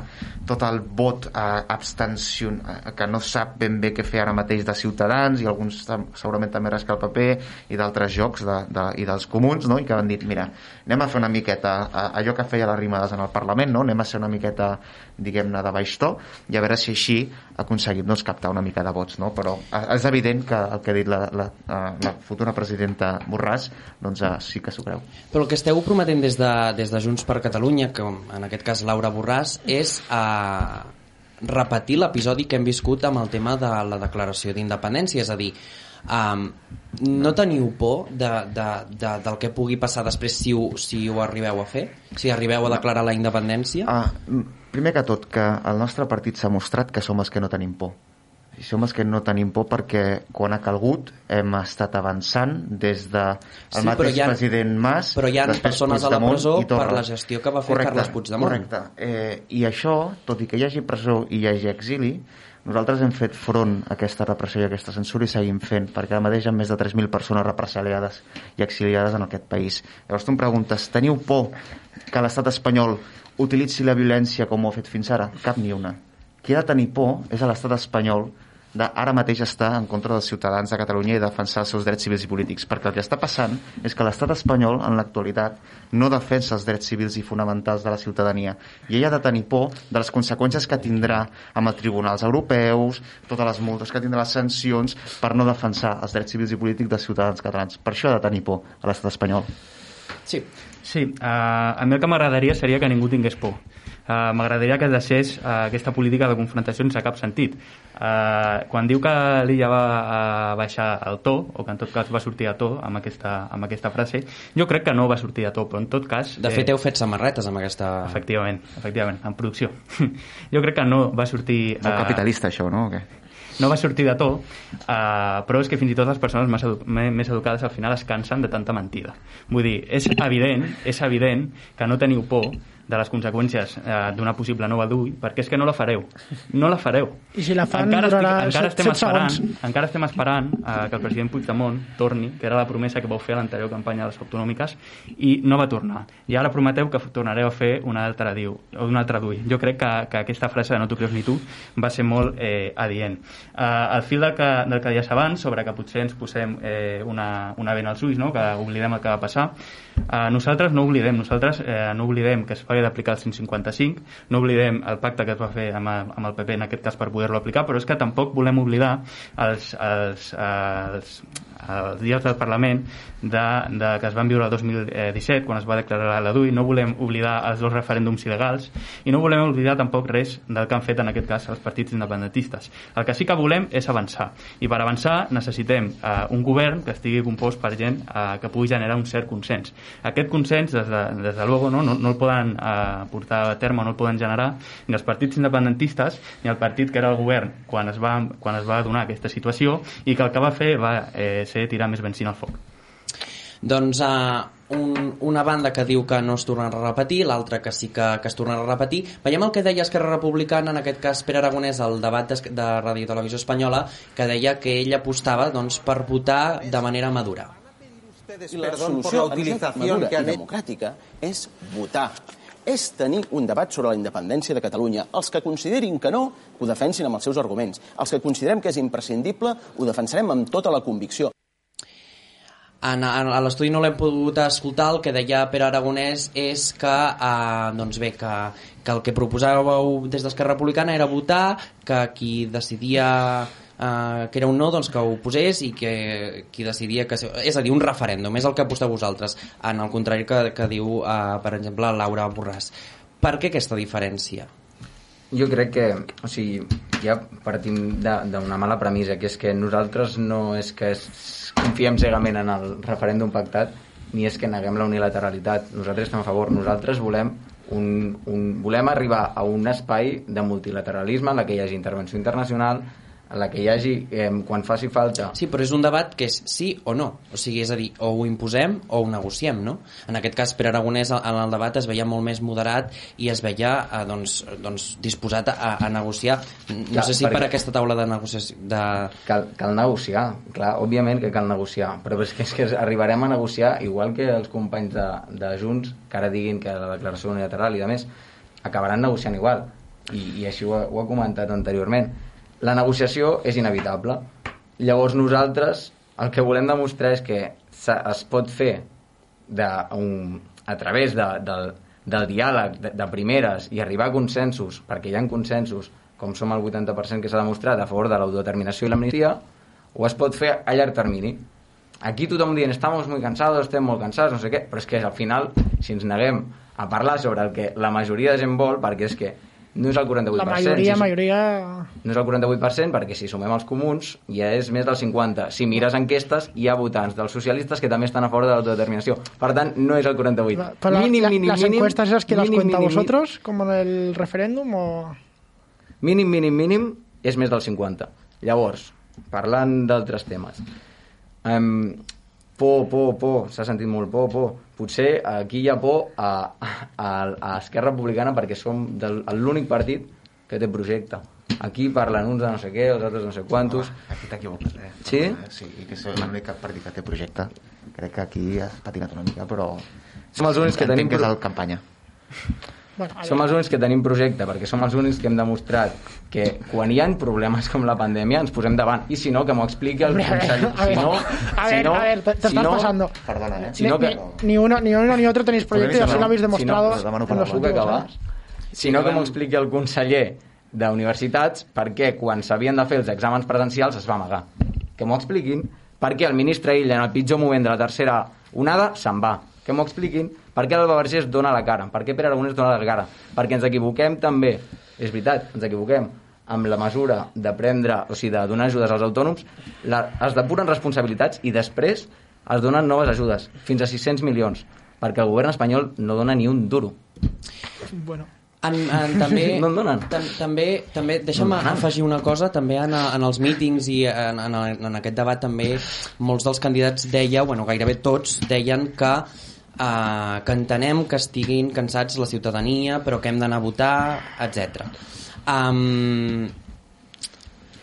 tot el vot uh, abstenció uh, que no sap ben bé què fer ara mateix de Ciutadans i alguns segurament també rascar el paper i d'altres jocs de, de, i dels comuns no? i que van dir, mira, anem a fer una miqueta allò que feia les rimades en el Parlament no? anem a ser una miqueta diguem-ne de baix to i a veure si així aconseguim doncs, captar una mica de vots no? però és evident que el que ha dit la, la, la futura presidenta Borràs doncs sí que s'ho creu però el que esteu prometent des de, des de Junts per Catalunya que en aquest cas Laura Borràs és uh, repetir l'episodi que hem viscut amb el tema de la declaració d'independència és a dir, um, no teniu por de, de, de, del que pugui passar després si ho, si ho arribeu a fer? Si arribeu a declarar la independència? Uh, primer que tot, que el nostre partit s'ha mostrat que som els que no tenim por i som els que no tenim por perquè quan ha calgut hem estat avançant des de el Sí, mateix ha- president Mas però hi ha persones a la Puigdemont presó per la gestió que va fer Carles Puigdemont. correcte. Eh, i això, tot i que hi hagi presó i hi hagi exili nosaltres hem fet front a aquesta repressió i a aquesta censura i seguim fent, perquè ara mateix hi ha més de 3.000 persones represaliades i exiliades en aquest país. Llavors tu em preguntes, teniu por que l'estat espanyol utilitzi la violència com ho ha fet fins ara? Cap ni una. Qui ha de tenir por és l'estat espanyol de ara mateix estar en contra dels ciutadans de Catalunya i defensar els seus drets civils i polítics, perquè el que està passant és que l'estat espanyol, en l'actualitat, no defensa els drets civils i fonamentals de la ciutadania, i ella ha de tenir por de les conseqüències que tindrà amb els tribunals europeus, totes les multes que tindrà, les sancions, per no defensar els drets civils i polítics dels ciutadans catalans. Per això ha de tenir por a l'estat espanyol. Sí. Sí, uh, a mi el que m'agradaria seria que ningú tingués por. Uh, m'agradaria que deixés uh, aquesta política de confrontació sense cap sentit. Uh, quan diu que l'Illa va uh, baixar el to, o que en tot cas va sortir a to amb aquesta, amb aquesta frase, jo crec que no va sortir a to, però en tot cas... De fet, heu fet samarretes amb aquesta... Efectivament, efectivament, en producció. jo crec que no va sortir... Molt capitalista, això, no? O què? no va sortir de to, uh, però és que fins i tot les persones més, edu més educades al final es cansen de tanta mentida. Vull dir, és evident, és evident que no teniu por de les conseqüències eh, d'una possible nova DUI, perquè és que no la fareu. No la fareu. I si la fan encara, durarà encara, set- estem set esperant, segons. encara estem esperant eh, que el president Puigdemont torni, que era la promesa que vau fer a l'anterior campanya de les autonòmiques, i no va tornar. I ara prometeu que tornareu a fer una altra, diu, o una altra DUI. Jo crec que, que aquesta frase de no t'ho creus ni tu va ser molt eh, adient. Eh, al fil del que, del que deies abans, sobre que potser ens posem eh, una, una vena als ulls, no? que oblidem el que va passar, eh, nosaltres no oblidem, nosaltres eh, no oblidem que es pagui d'aplicar el 155, no oblidem el pacte que es va fer amb, amb el PP en aquest cas per poder-lo aplicar, però és que tampoc volem oblidar els, els, els, els dies del Parlament de, de, que es van viure el 2017 quan es va declarar la DUI, no volem oblidar els dos referèndums il·legals i no volem oblidar tampoc res del que han fet en aquest cas els partits independentistes. El que sí que volem és avançar i per avançar necessitem eh, un govern que estigui compost per gent eh, que pugui generar un cert consens. Aquest consens, des de, des de luego, no, no, no el poden eh, portar a terme, no el poden generar ni els partits independentistes ni el partit que era el govern quan es va, quan es va donar aquesta situació i que el que va fer va eh, ser tirar més benzina al foc. Doncs uh, un, una banda que diu que no es tornarà a repetir, l'altra que sí que, que es tornarà a repetir. Veiem el que deia Esquerra Republicana, en aquest cas Pere Aragonès, al debat de, de Ràdio i Televisió Espanyola, que deia que ell apostava doncs, per votar de manera madura. Y la solució madura i democràtica és votar és tenir un debat sobre la independència de Catalunya. Els que considerin que no, ho defensin amb els seus arguments. Els que considerem que és imprescindible, ho defensarem amb tota la convicció. En, en, a l'estudi no l'hem pogut escoltar, el que deia Pere Aragonès és que, eh, doncs bé, que, que el que proposàveu des d'Esquerra Republicana era votar, que qui decidia eh, que era un no doncs, que ho posés i que qui decidia que... És a dir, un referèndum, és el que aposteu vosaltres, en el contrari que, que diu, eh, per exemple, Laura Borràs. Per què aquesta diferència? Jo crec que, o sigui, ja partim d'una mala premissa, que és que nosaltres no és que es, confiem cegament en el referèndum pactat, ni és que neguem la unilateralitat. Nosaltres estem a favor. Nosaltres volem un, un, volem arribar a un espai de multilateralisme en la que hi hagi intervenció internacional, en la que hi hagi, eh, quan faci falta... Sí, però és un debat que és sí o no. O sigui, és a dir, o ho imposem o ho negociem, no? En aquest cas, Pere Aragonès, en el debat es veia molt més moderat i es veia eh, doncs, doncs, disposat a, a negociar. No clar, sé si per aquesta taula de negociació... De... Cal, cal negociar, clar, òbviament que cal negociar, però és que, és que arribarem a negociar igual que els companys de, de Junts, que ara diguin que la declaració unilateral i de més, acabaran negociant igual. I, i així ho, ho ha comentat anteriorment la negociació és inevitable. Llavors nosaltres el que volem demostrar és que es pot fer de un, a través de, del, del diàleg de, de primeres i arribar a consensos, perquè hi ha consensos, com som el 80% que s'ha demostrat a favor de l'autodeterminació i l'amnistia, o es pot fer a llarg termini. Aquí tothom dient, estamos muy cansados, estem molt cansats, no sé què, però és que al final, si ens neguem a parlar sobre el que la majoria de gent vol, perquè és que no és el 48%. La majoria, si, majoria... No és el 48% perquè si sumem els comuns ja és més del 50%. Si mires enquestes hi ha votants dels socialistes que també estan a favor de l'autodeterminació. Per tant, no és el 48%. Però mínim, mínim, las mínim, encuestas esas que mínim, las cuenta mínim, vosotros, en el referéndum o...? Mínim, mínim, mínim és més del 50%. Llavors, parlant d'altres temes. Um, por, por, por, s'ha sentit molt por, por. Potser aquí hi ha por a, a, a Esquerra Republicana perquè som l'únic partit que té projecte. Aquí parlen uns de no sé què, els altres no sé quantos. Oh, aquí t'equivoques, eh? Sí? Sí, que és l'únic partit que té projecte. Crec que aquí has patinat una mica, però... Som els únics que tenim... que és el campanya. Bueno, som els únics que tenim projecte, perquè som els únics que hem demostrat que quan hi ha problemes com la pandèmia ens posem davant. I si no, que m'ho expliqui el conseller. Si no, a ver, a ver, te, te si estás no, pasando. Perdona, eh? Si no, que... ni, uno, ni uno ni otro tenéis proyecto y así lo habéis demostrado si no, en los últimos años. Si no, que m'ho expliqui el conseller d'universitats perquè quan s'havien de fer els exàmens presencials es va amagar. Que m'ho expliquin perquè el ministre Illa en el pitjor moment de la tercera onada se'n va. Que m'ho expliquin per què l'Alba Vergés dona la cara? Per què Pere Aragonès dona la cara? Perquè ens equivoquem també, és veritat, ens equivoquem, amb la mesura de prendre, o sigui, de donar ajudes als autònoms, la, es depuren responsabilitats i després es donen noves ajudes, fins a 600 milions, perquè el govern espanyol no dona ni un duro. Bueno, en, en, també, no en donen. Tam, també, també deixa'm no afegir una cosa, també en, en els mítings i en, en, en aquest debat també molts dels candidats deia, bueno, gairebé tots deien que eh, que entenem que estiguin cansats la ciutadania, però que hem d'anar a votar, etc. Um,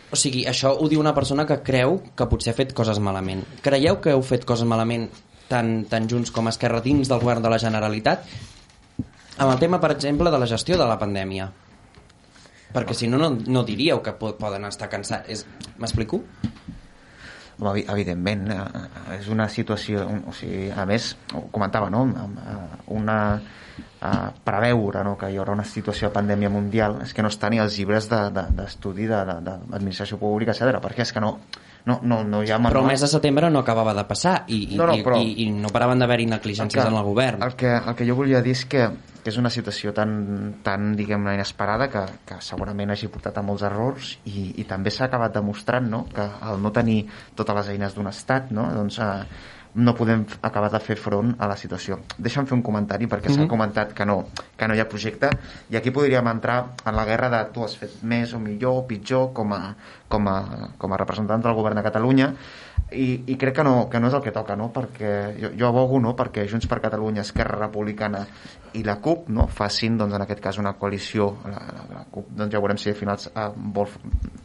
o sigui, això ho diu una persona que creu que potser ha fet coses malament. Creieu que heu fet coses malament tant, tant Junts com Esquerra dins del govern de la Generalitat? Amb el tema, per exemple, de la gestió de la pandèmia. Perquè si no, no, no diríeu que poden estar cansats. M'explico? Evidentment eh, és una situació o sigui, a més, ho comentava no? una a preveure no? que hi haurà una situació de pandèmia mundial és que no està ni als llibres d'estudi de, de, de, d'administració de, pública, etc. perquè és que no, no, no, no hi ha manual. Però el mes de setembre no acabava de passar i, i, no, no, però, i, i no paraven d'haver-hi negligències en el govern. El que, el que jo volia dir és que, que és una situació tan, tan diguem-ne, inesperada que, que segurament hagi portat a molts errors i, i també s'ha acabat demostrant no? que al no tenir totes les eines d'un estat no? doncs, eh, no podem acabar de fer front a la situació. Deixa'm fer un comentari perquè mm -hmm. s'ha mhm. comentat que no, que no hi ha projecte i aquí podríem entrar en la guerra de tu has fet més o millor o pitjor com a, com a, com a representant del govern de Catalunya i, i crec que no, que no és el que toca no? perquè jo, jo abogo no? perquè Junts per Catalunya, Esquerra Republicana i la CUP no? facin doncs, en aquest cas una coalició la, la, la CUP doncs ja veurem si al final eh, vol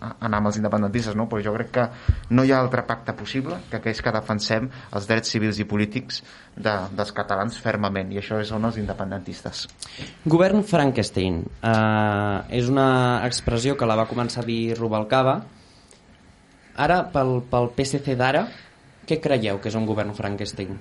anar amb els independentistes no? però jo crec que no hi ha altre pacte possible que aquells que defensem els drets civils i polítics de, dels catalans fermament i això són els independentistes Govern Frankenstein uh, és una expressió que la va començar a dir Rubalcaba ara pel, pel PSC d'ara què creieu que és un govern Frankenstein?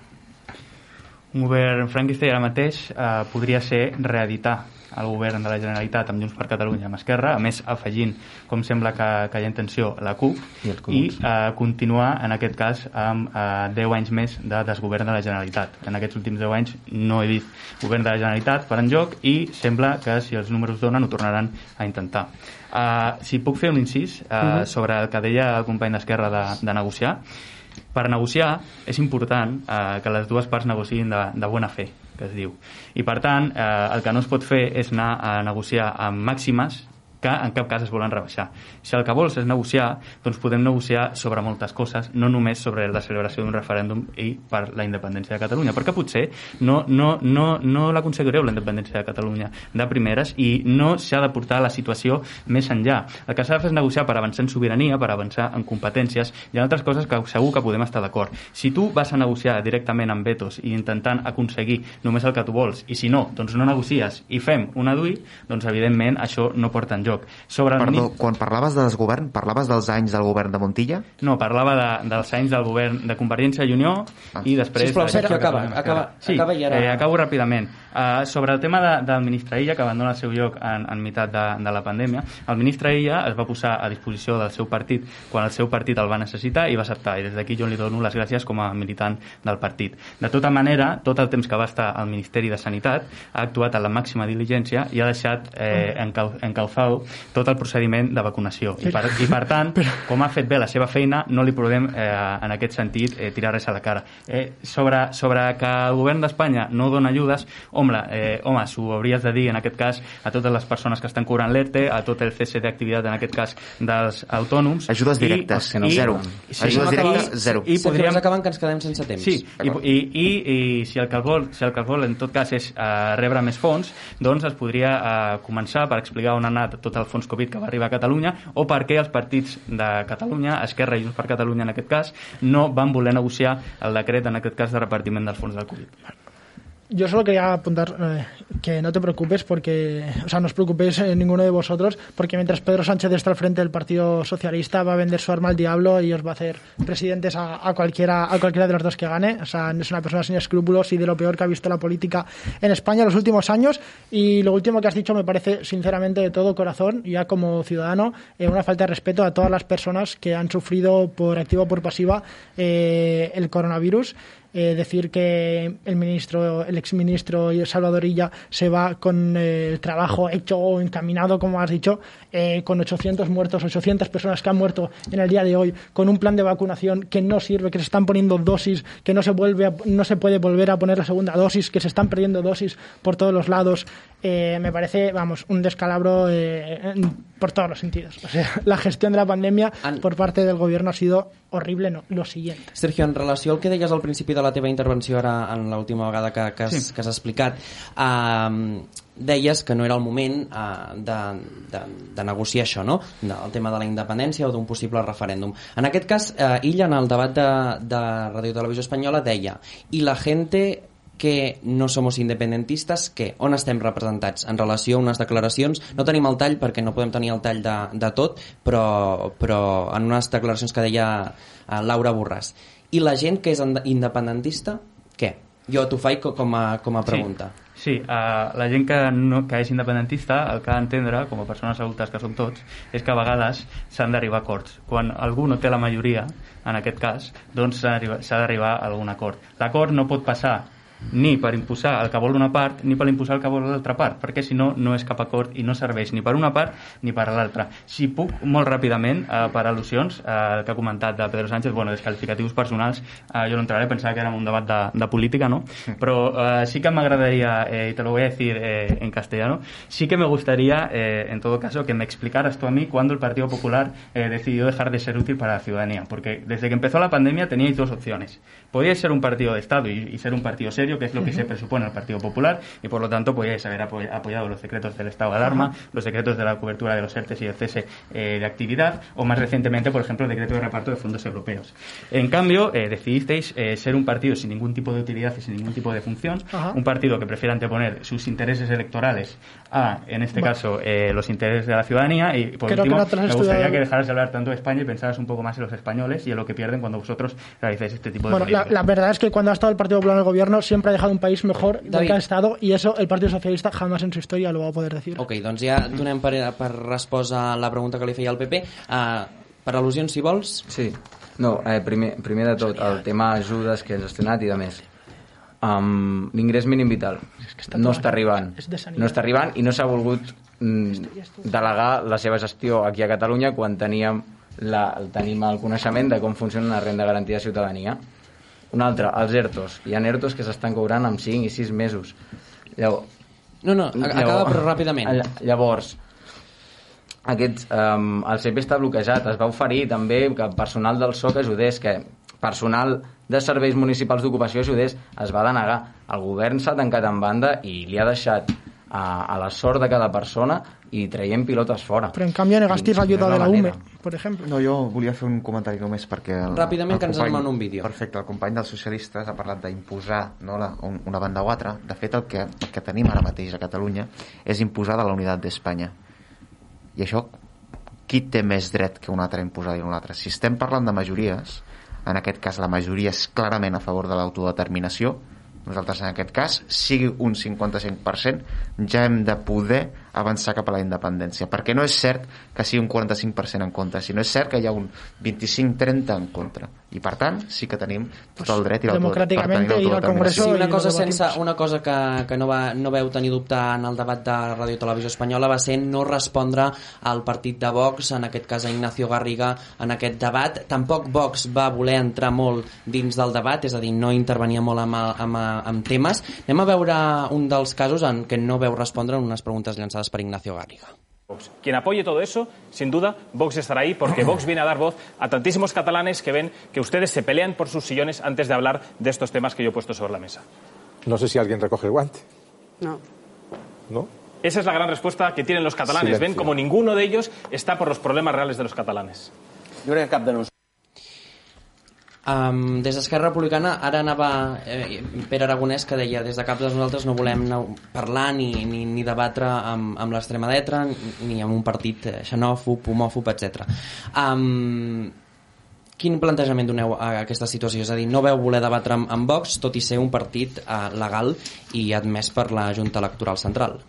Un govern Frankenstein ara mateix eh, podria ser reeditar el govern de la Generalitat amb Junts per Catalunya amb Esquerra, a més afegint, com sembla que, que hi ha intenció, la CUP, I, i eh, continuar, en aquest cas, amb eh, 10 anys més de desgovern de la Generalitat. En aquests últims 10 anys no he vist govern de la Generalitat per enlloc i sembla que si els números donen ho tornaran a intentar. Uh, si puc fer un incís uh, uh Mhm. -huh. sobre el que deia el company d'Esquerra de, de negociar, per negociar és important eh, que les dues parts negociïn de, de bona fe, que es diu. I per tant, eh, el que no es pot fer és anar a negociar amb màximes que en cap cas es volen rebaixar. Si el que vols és negociar, doncs podem negociar sobre moltes coses, no només sobre la celebració d'un referèndum i per la independència de Catalunya, perquè potser no, no, no, no l'aconseguireu la independència de Catalunya de primeres i no s'ha de portar la situació més enllà. El que s'ha de fer és negociar per avançar en sobirania, per avançar en competències i en altres coses que segur que podem estar d'acord. Si tu vas a negociar directament amb vetos i intentant aconseguir només el que tu vols, i si no, doncs no negocies i fem una DUI, doncs evidentment això no porta enlloc. Sobre el Perdó, mini- quan parlaves de desgovern, parlaves dels anys del govern de Montilla? no, parlava de, dels anys del govern de Convergència i Unió i després... Sisplau, Sergio, acaba, Catalunya acaba, sí, acaba i ara- Eh, acabo ràpidament. Uh, sobre el tema de, del ministre Illa, que abandona el seu lloc en, en meitat de, de la pandèmia, el ministre Illa es va posar a disposició del seu partit quan el seu partit el va necessitar i va acceptar. I des d'aquí jo li dono les gràcies com a militant del partit. De tota manera, tot el temps que va estar al Ministeri de Sanitat ha actuat amb la màxima diligència i ha deixat eh, encau, encauzado tot el procediment de vacunació. I per, i per tant, com ha fet bé la seva feina, no li podem, eh, en aquest sentit, eh, tirar res a la cara. Eh, sobre, sobre que el govern d'Espanya no dona ajudes, home, eh, home s'ho hauries de dir, en aquest cas, a totes les persones que estan cobrant l'ERTE, a tot el cese d'activitat, en aquest cas, dels autònoms. Ajudes directes, i, zero. Ajudes directes, zero. I podríem... acaben que ens quedem sense temps. Sí, i, i, i, i si, el que vol, si el que vol en tot cas és uh, rebre més fons, doncs es podria uh, començar per explicar on ha anat tot el fons Covid que va arribar a Catalunya o per què els partits de Catalunya, Esquerra i Junts per Catalunya en aquest cas, no van voler negociar el decret en aquest cas de repartiment del fons del Covid. Yo solo quería apuntar eh, que no te preocupes porque, o sea, no os preocupéis eh, ninguno de vosotros, porque mientras Pedro Sánchez está al frente del Partido Socialista va a vender su arma al diablo y os va a hacer presidentes a, cualquiera a cualquiera de los dos que gane. O sea, es una persona sin escrúpulos y de lo peor que ha visto la política en España en los últimos años. Y lo último que has dicho me parece sinceramente de todo corazón, ya como ciudadano, eh, una falta de respeto a todas las personas que han sufrido por activa o por pasiva eh, el coronavirus. Eh, decir que el ministro, el exministro Salvador Illa se va con el trabajo hecho o encaminado, como has dicho, eh, con 800 muertos, 800 personas que han muerto en el día de hoy, con un plan de vacunación que no sirve, que se están poniendo dosis, que no se vuelve, a- no se puede volver a poner la segunda dosis, que se están perdiendo dosis por todos los lados. Eh, me parece, vamos, un descalabro eh, en- por todos los sentidos. O sea, la gestión de la pandemia por parte del gobierno ha sido horrible, no, lo siguiente. Sergio, en relació al que deies al principi de la teva intervenció ara en l'última vegada que, que, has, Sí. que has explicat, uh, deies que no era el moment uh, de, de, de negociar això, no? El tema de la independència o d'un possible referèndum. En aquest cas, uh, Illa, en el debat de, de Radio Televisió Espanyola, deia i la gente que no somos independentistes, que on estem representats en relació a unes declaracions, no tenim el tall perquè no podem tenir el tall de, de tot, però, però en unes declaracions que deia eh, Laura Borràs. I la gent que és inde- independentista, què? Jo t'ho faig co- com a, com a pregunta. Sí, uh, la gent que, no, que és independentista el que ha d'entendre, com a persones adultes que som tots, és que a vegades s'han d'arribar a acords. Quan algú no té la majoria, en aquest cas, doncs s'ha d'arribar a algun acord. L'acord no pot passar ni per imposar el que vol una part ni per imposar el que vol l'altra part, perquè si no, no és cap acord i no serveix ni per una part ni per l'altra. Si puc, molt ràpidament, eh, per al·lusions, eh, el que ha comentat de Pedro Sánchez, bueno, descalificatius personals, eh, jo no entraré, pensava que era un debat de, de política, ¿no? Però eh, sí que m'agradaría, eh, y te lo voy a decir eh, en castellano, sí que me gustaría, eh, en todo caso, que me explicaras tú a mí cuándo el Partido Popular eh, decidió dejar de ser útil para la ciudadanía, porque desde que empezó la pandemia teníais dos opciones. Podíais ser un partido de Estado y, y ser un partido serio, que es lo que se presupone el Partido Popular, y por lo tanto podíais haber apoy- apoyado los decretos del estado de alarma, los decretos de la cobertura de los ERTES y el cese eh, de actividad, o más recientemente, por ejemplo, el decreto de reparto de fondos europeos. En cambio, eh, decidisteis eh, ser un partido sin ningún tipo de utilidad y sin ningún tipo de función, un partido que prefiere anteponer sus intereses electorales a, en este caso, los intereses de la ciudadanía. Y por Creo último, no me gustaría estudiado. que dejaras de hablar tanto de España y pensaras un poco más en los españoles y en lo que pierden cuando vosotros realizáis este tipo de Bueno, la, verdad es que cuando ha estado el Partido Popular en el gobierno siempre ha dejado un país mejor del que ha estado y eso el Partido Socialista jamás en su historia lo va a poder decir. Ok, doncs ja donem per, per resposta a la pregunta que li feia el PP. Uh, per al·lusions, si vols. Sí. No, eh, primer, primer de tot, el tema ajudes que has gestionat i de més. Um, L'ingrés mínim vital no està arribant. No està arribant i no s'ha volgut mm, delegar la seva gestió aquí a Catalunya quan teníem, la, tenim el coneixement de com funciona la renda garantida de ciutadania. Un altre, els ERTOs. Hi ha ERTOs que s'estan cobrant amb 5 i 6 mesos. Llavors, No, no, acaba però ràpidament. Ll- Llavors, aquests, um, el CP està bloquejat. Es va oferir també que personal del SOC ajudés, que personal de serveis municipals d'ocupació ajudés. Es va denegar. El govern s'ha tancat en banda i li ha deixat a, a la sort de cada persona i traient pilotes fora. Pero en cambio negasteis la ayuda No de la UME, por ejemplo. No, jo volia fer un comentari només perquè... El, Ràpidament, el que ens company- demana un vídeo. Perfecte, el company dels socialistes ha parlat d'imposar no, la, un, una banda o altra. De fet, el que, el que tenim ara mateix a Catalunya és imposar de la unitat d'Espanya. I això, qui té més dret que un altre a imposar-hi un altre? Si estem parlant de majories, en aquest cas la majoria és clarament a favor de l'autodeterminació, nosaltres en aquest cas, sigui un 55%, ja hem de poder avançar cap a la independència, perquè no és cert que sigui un 45% en contra, sinó és cert que hi ha un 25-30 en contra. I per tant, sí que tenim tot el dret i ir al l'autodeterminació. Congreso Sí, y una cosa, sense, una cosa que, que no, va, no veu tenir dubte en el debat de Ràdio i Televisió Espanyola va ser no respondre al partit de Vox, en aquest cas a Ignacio Garriga, en aquest debat. Tampoc Vox va voler entrar molt dins del debat, és a dir, no intervenia molt amb, amb, amb temes. Anem a veure un dels casos en què no veu respondre en unes preguntes llançades per Ignacio Garriga. Vox. Quien apoye todo eso, sin duda, Vox estará ahí porque Vox viene a dar voz a tantísimos catalanes que ven que ustedes se pelean por sus sillones antes de hablar de estos temas que yo he puesto sobre la mesa. No sé si alguien recoge el guante. No. ¿No? Esa es la gran respuesta que tienen los catalanes. Silencio. Ven como ninguno de ellos está por los problemas reales de los catalanes. Jo crec que cap de nosaltres Um, des d'Esquerra Republicana ara anava eh, Pere Aragonès que deia des de cap de nosaltres no volem parlar ni, ni, ni debatre amb, amb l'extrema dreta ni amb un partit eh, xenòfob, homòfob, etc. Um, quin plantejament doneu a aquesta situació? És a dir, no veu voler debatre amb, amb Vox tot i ser un partit eh, legal i admès per la Junta Electoral Central.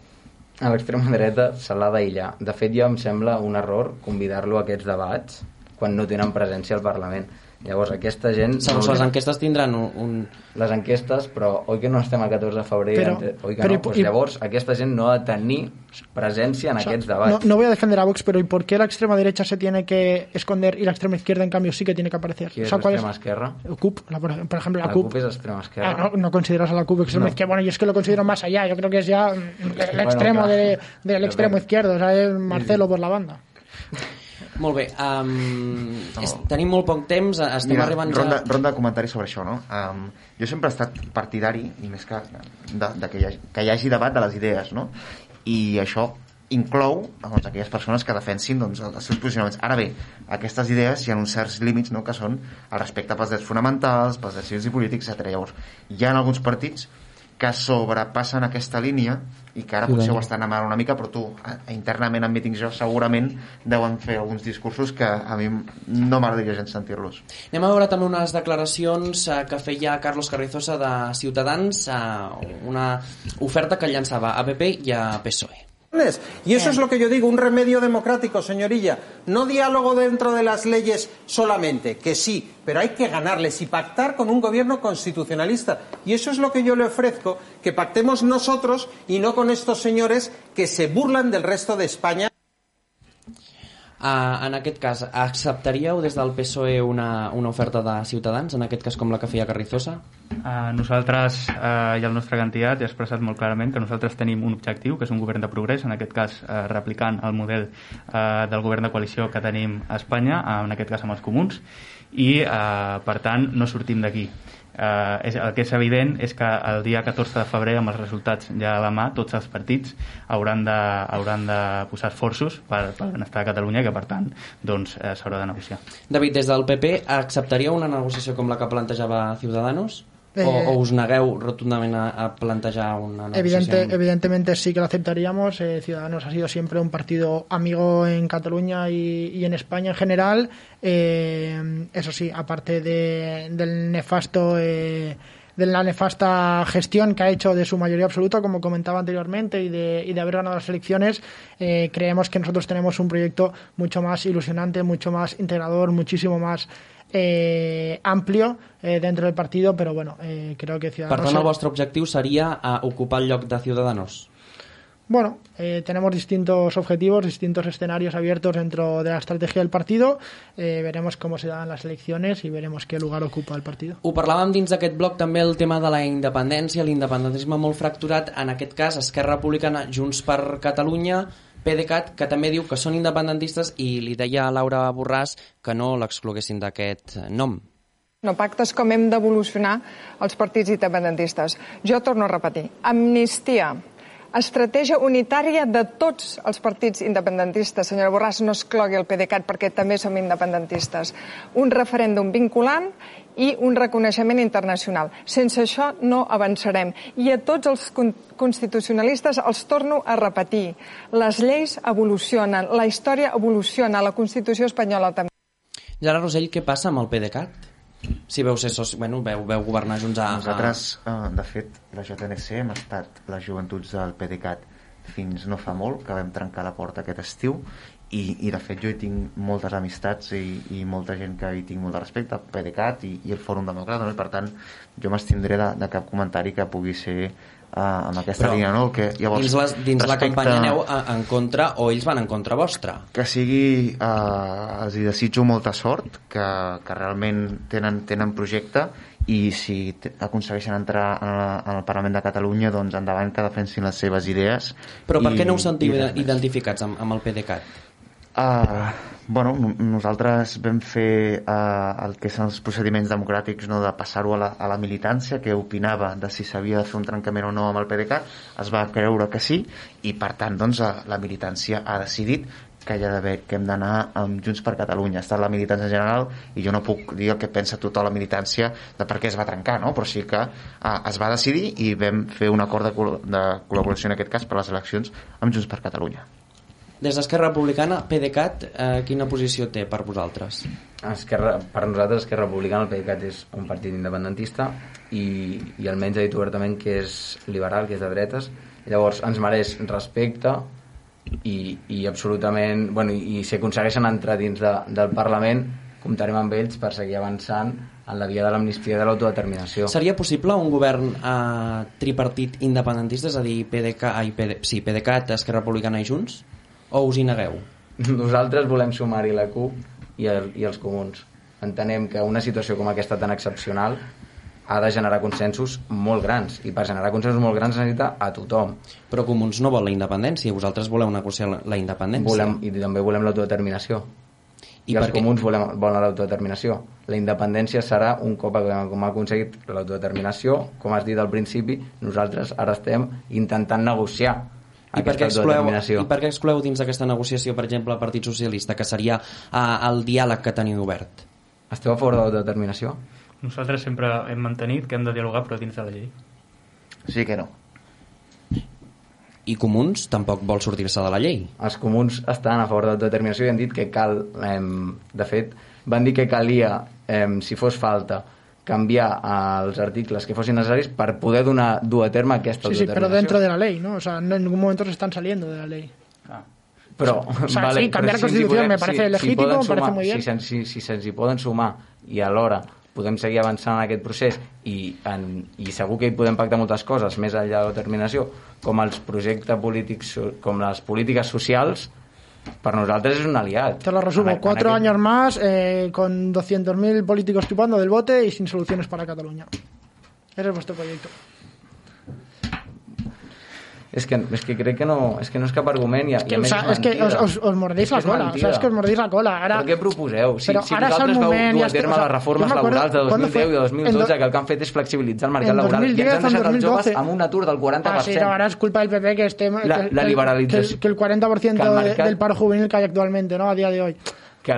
A l'extrema dreta se l'ha d'aïllar. De fet, jo em sembla un error convidar-lo a aquests debats quan no tenen presència al Parlament. Llavors, aquesta gent... Segons no les enquestes tindran un, un... Les enquestes, però oi que no estem el 14 de febrer, Però- ente- oi que però no? Pues i- llavors, aquesta gent no ha de tenir presència en O sea, aquests no, debats. no voy a defender a Vox, pero ¿y por qué la extrema derecha se tiene que esconder y la extrema izquierda, en cambio, sí que tiene que aparecer? Qui és O sea, ¿cuál l'extrema esquerra? El CUP, la- por ejemplo, la, La CUP. CUP és extrema esquerra. Ah, no, no consideras a la CUP extrema No. izquierda. Bueno, yo es que lo considero más allá. Yo creo que es ya el Bueno, extremo clar. de- del Yo extremo izquierdo. O sea, es Marcelo por la banda. Molt bé, um, és, tenim molt poc temps, estem Mira, arribant ronda, ja... ronda de comentaris sobre això, no? Um, jo sempre he estat partidari, i més que, de, de que, hi hagi, que hi hagi debat de les idees, no? I això inclou doncs, aquelles persones que defensin doncs, els seus posicionaments. Ara bé, aquestes idees hi ha uns certs límits no? que són el respecte pels drets fonamentals, pels drets civils i polítics, etc. Llavors, hi ha alguns partits que sobrepassen aquesta línia i que ara potser ho estan amant una mica, però tu, internament en mítings jo, segurament deuen fer alguns discursos que a mi no m'agradaria gens sentir-los. Anem a veure també unes declaracions eh, que feia Carlos Carrizosa de Ciutadans, eh, una oferta que llançava a PP i a PSOE. Y eso es lo que yo digo, un remedio democrático, señorilla. No diálogo dentro de las leyes solamente, que sí, pero hay que ganarles y pactar con un gobierno constitucionalista. Y eso es lo que yo le ofrezco, que pactemos nosotros y no con estos señores que se burlan del resto de España. Uh, en aquest cas, acceptaríeu des del PSOE una, una oferta de Ciutadans, en aquest cas com la que feia Carrizosa? Uh, nosaltres uh, i el nostre candidat ha expressat molt clarament que nosaltres tenim un objectiu, que és un govern de progrés, en aquest cas uh, replicant el model uh, del govern de coalició que tenim a Espanya, uh, en aquest cas amb els comuns, i uh, per tant no sortim d'aquí. Uh, és, el que és evident és que el dia 14 de febrer, amb els resultats ja a la mà, tots els partits hauran de, hauran de posar esforços per, per benestar de Catalunya, que per tant doncs, eh, s'haurà de negociar. David, des del PP, acceptaríeu una negociació com la que plantejava Ciudadanos? Eh, o, o us negueu rotundament a, a plantejar una negociació? Evidente, evidentemente sí que lo aceptaríamos. Eh, Ciudadanos ha sido siempre un partido amigo en Cataluña y, y en España en general. Eh, eso sí, aparte de- del nefasto eh, de la nefasta gestión que ha hecho de su mayoría absoluta, como comentaba anteriormente, y de, y de haber ganado las elecciones, eh, creemos que nosotros tenemos un proyecto mucho más ilusionante, mucho más integrador, muchísimo más eh, amplio eh, dentro del partido, però bueno, eh, creo que Ciudadanos... Per tant, el vostre objectiu seria ocupar el lloc de Ciudadanos? Bueno, eh, tenemos distintos objetivos, distintos escenarios abiertos dentro de la estrategia del partido. Eh, veremos cómo se dan las elecciones y veremos qué lugar ocupa el partido. Ho parlàvem dins d'aquest bloc també el tema de la independència, l'independentisme molt fracturat, en aquest cas Esquerra Republicana, Junts per Catalunya, PDeCAT, que també diu que són independentistes i li deia a Laura Borràs que no l'excloguessin d'aquest nom. No, pactes com hem d'evolucionar els partits independentistes. Jo torno a repetir, amnistia, estratègia unitària de tots els partits independentistes. Senyora Borràs, no exclogui el PDeCAT perquè també som independentistes. Un referèndum vinculant i un reconeixement internacional. Sense això no avançarem. I a tots els constitucionalistes els torno a repetir. Les lleis evolucionen, la història evoluciona, la Constitució espanyola també. Gerard Rosell, què passa amb el PDeCAT? Si veu ser soci, bueno, veu, veu governar junts a... Nosaltres, eh, de fet, la JNC hem estat les joventuts del PDeCAT fins no fa molt, que vam trencar la porta aquest estiu i, i de fet jo hi tinc moltes amistats i, i molta gent que hi tinc molt de respecte, el PDeCAT i, i el Fòrum Democràtic, no? i per tant jo m'estindré de, de cap comentari que pugui ser uh, amb aquesta Però línia, no? El que, llavors, dins, les, dins la campanya aneu en contra o ells van en contra vostra? que sigui, eh, els hi desitjo molta sort, que, que realment tenen, tenen projecte i si aconsegueixen entrar en, la, en el Parlament de Catalunya, doncs endavant que defensin les seves idees. Però per i- què no us sentiu identificats amb, amb el PDeCAT? Uh, bueno, no- nosaltres vam fer uh, el que són els procediments democràtics no, de passar-ho a, la, a la militància que opinava de si s'havia de fer un trencament o no amb el PDeCAT es va creure que sí i per tant doncs, eh, la militància ha decidit que, hi ha d'haver, que hem d'anar amb Junts per Catalunya. Ha estat la militància general i jo no puc dir el que pensa tota la militància de per què es va trencar, no? però sí que uh, es va decidir i vam fer un acord de, col de col·laboració en aquest cas per les eleccions amb Junts per Catalunya. Des d'Esquerra Republicana, PDeCAT, eh, quina posició té per vosaltres? Esquerra, per nosaltres Esquerra Republicana el PDeCAT és un partit independentista i, i almenys ha dit obertament que és liberal, que és de dretes llavors ens mereix respecte i, i absolutament bueno, i, i si aconsegueixen entrar dins de, del Parlament comptarem amb ells per seguir avançant en la via de l'amnistia de l'autodeterminació Seria possible un govern eh, tripartit independentista, és a dir, PDK, ai, PD, sí, PDeCAT, Esquerra Republicana i Junts? O us hi negueu? nosaltres volem sumar-hi la CUP i, el, i els comuns entenem que una situació com aquesta tan excepcional ha de generar consensos molt grans i per generar consensos molt grans necessita a tothom Però Comuns no vol la independència, vosaltres voleu negociar la, la independència. volem, i també volem l'autodeterminació I i, els què? comuns volem, volen l'autodeterminació la independència serà un cop com ha aconseguit l'autodeterminació com has dit al principi nosaltres ara estem intentant negociar I per, què excloeu, I per què excloeu dins d'aquesta negociació, per exemple, el Partit Socialista, que seria uh, el diàleg que teniu obert? esteu a favor de l'autodeterminació? Nosaltres sempre hem mantenit que hem de dialogar però dins de la llei. Sí que no. I Comuns tampoc vol sortir-se de la llei. els comuns estan a favor de l'autodeterminació i han dit que cal, eh, de fet, van dir que calia, eh, si fos falta, canviar els articles que fossin necessaris per poder donar dur a terme aquesta Sí, sí, pero autodeterminació. dentro de la ley, ¿no? O sea, no, en ningún momento se están saliendo de la ley. Però, O sea, vale, sí, cambiar però la si ens hi Constitución me parece si, legítimo, poden me parece sumar, muy bien. Si, se'ns- si, si se'ns hi poden sumar i alhora podem seguir avançant en aquest procés i, en, i segur que hi podem pactar moltes coses més enllà de la determinació com els projectes polítics com les polítiques socials per nosaltres és un aliat Te lo resumo, En- cuatro años más eh, con 200.000 políticos chupando del bote y sin soluciones para Cataluña. Ese es vuestro proyecto. És que, és que crec que no és que no és cap argument i, a- Que, i a més es que mordéis És que la és cola. O sea, es que os mordéis la cola. Ahora, Però què proposeu? Si, si ara és vosaltres vau moment, dur a terme estem- o les sea, reformes jo m'acuerdo laborals de cuando 2010 i de fue- 2012 en do- que el que han fet és flexibilitzar el mercat laboral i ens 2010 han deixat els joves 2012. amb un atur del 40%. Ah, sí, no, ahora es culpa del PP que esté La- que, la que- que, el- que el 40% que el mercat- del paro juvenil que hay actualmente, ¿no? A día de hoy. que.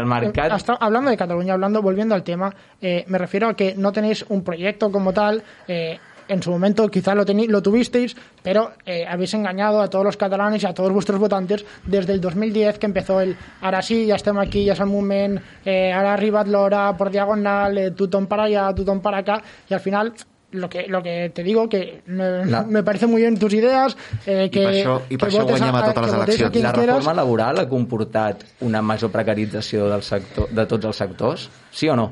Hasta- hablando de Cataluña, hablando, volviendo al tema, eh, me refiero a que no tenéis un proyecto como tal. eh, en su momento quizás lo, lo tuvisteis, pero eh, habéis engañado a todos los catalanes y a todos vuestros votantes desde el 2010 que empezó el ahora sí, ya estamos aquí, ya es el moment, eh, ahora arriba l'hora por diagonal, eh, tothom para allá, tothom para acá, y al final lo que, lo que te digo, que me, La- me parece muy bien tus ideas, eh, que, I per això, i per que això guanyem a, a- totes les eleccions. La quieras. reforma laboral ha comportat una major precarització del sector, de tots els sectors? Sí o no?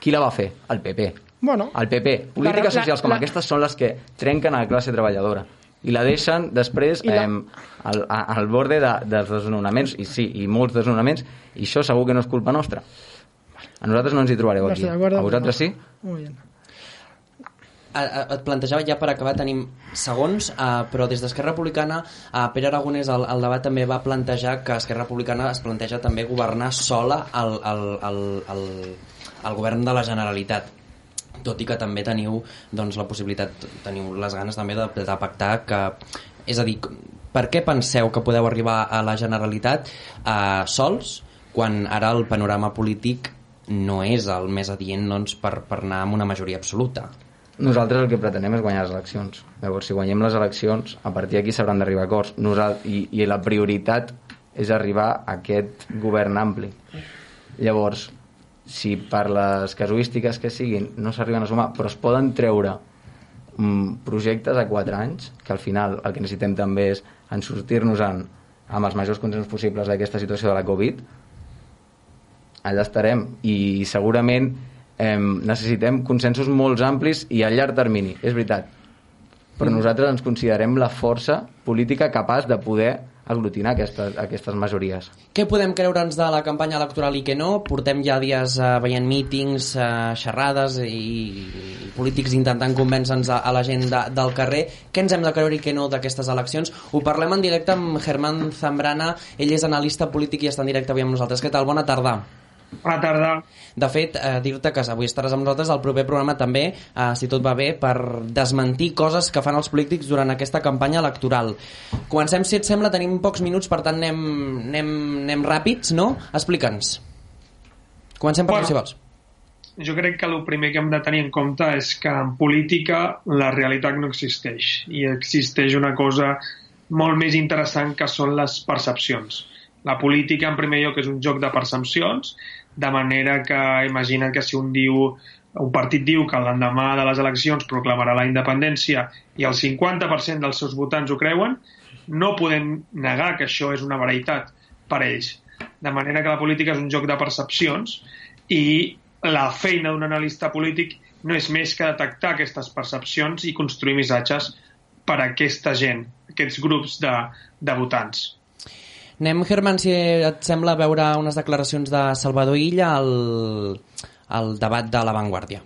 Qui la va fer? El PP. Bueno, El PP. Polítiques la- socials com la- aquestes són les que trenquen a la classe treballadora i la deixen després la- eh, al, al borde de, dels desnonaments, i sí, i molts desnonaments, i això segur que no és culpa nostra. A nosaltres no ens hi trobareu aquí. A vosaltres sí? Muy bien. Eh, eh, Et plantejava ja per acabar, tenim segons, eh, però des d'Esquerra Republicana, eh, Pere Aragonès al, al debat també va plantejar que Esquerra Republicana es planteja també governar sola el, el, el, el, el govern de la Generalitat tot i que també teniu doncs, la possibilitat, teniu les ganes també de, de pactar que, és a dir, per què penseu que podeu arribar a la Generalitat eh, sols quan ara el panorama polític no és el més adient doncs, per, per anar amb una majoria absoluta? Nosaltres el que pretenem és guanyar les eleccions. Llavors, si guanyem les eleccions, a partir d'aquí s'hauran d'arribar acords. Nosal i, I la prioritat és arribar a aquest govern ampli. Llavors, si per les casuístiques que siguin no s'arriben a sumar, però es poden treure mm, projectes a 4 anys, que al final el que necessitem també és en sortir-nos-en amb els majors consensos possibles d'aquesta situació de la Covid, allà estarem. I segurament eh, necessitem consensos molt amplis i a llarg termini, és veritat. Però nosaltres ens considerem la força política capaç de poder aglutinar aquestes, aquestes majories. Què podem creure'ns de la campanya electoral i què no? Portem ja dies eh, veient mítings, eh, xerrades i, i polítics intentant convèncer-nos a, a la gent de, del carrer. Què ens hem de creure i què no d'aquestes eleccions? Ho parlem en directe amb Germán Zambrana, ell és analista polític i està en directe avui amb nosaltres. Què tal? Bona tarda. Bona tarda. De fet, eh, dir-te que avui estaràs amb nosaltres al proper programa també, eh, si tot va bé, per desmentir coses que fan els polítics durant aquesta campanya electoral. Comencem, si et sembla, tenim pocs minuts, per tant anem, anem, anem ràpids, no? Explica'ns. Comencem per Bueno. si vols. Jo crec que el primer que hem de tenir en compte és que en política la realitat no existeix i existeix una cosa molt més interessant que són les percepcions. La política, en primer lloc, és un joc de percepcions, de manera que imagina que si un diu un partit diu que l'endemà de les eleccions proclamarà la independència i el 50% dels seus votants ho creuen, no podem negar que això és una veritat per ells. De manera que la política és un joc de percepcions i la feina d'un analista polític no és més que detectar aquestes percepcions i construir missatges per a aquesta gent, aquests grups de, de votants. Anem, Germán, si et sembla, veure unes declaracions de Salvador Illa al, al debat de La Vanguardia.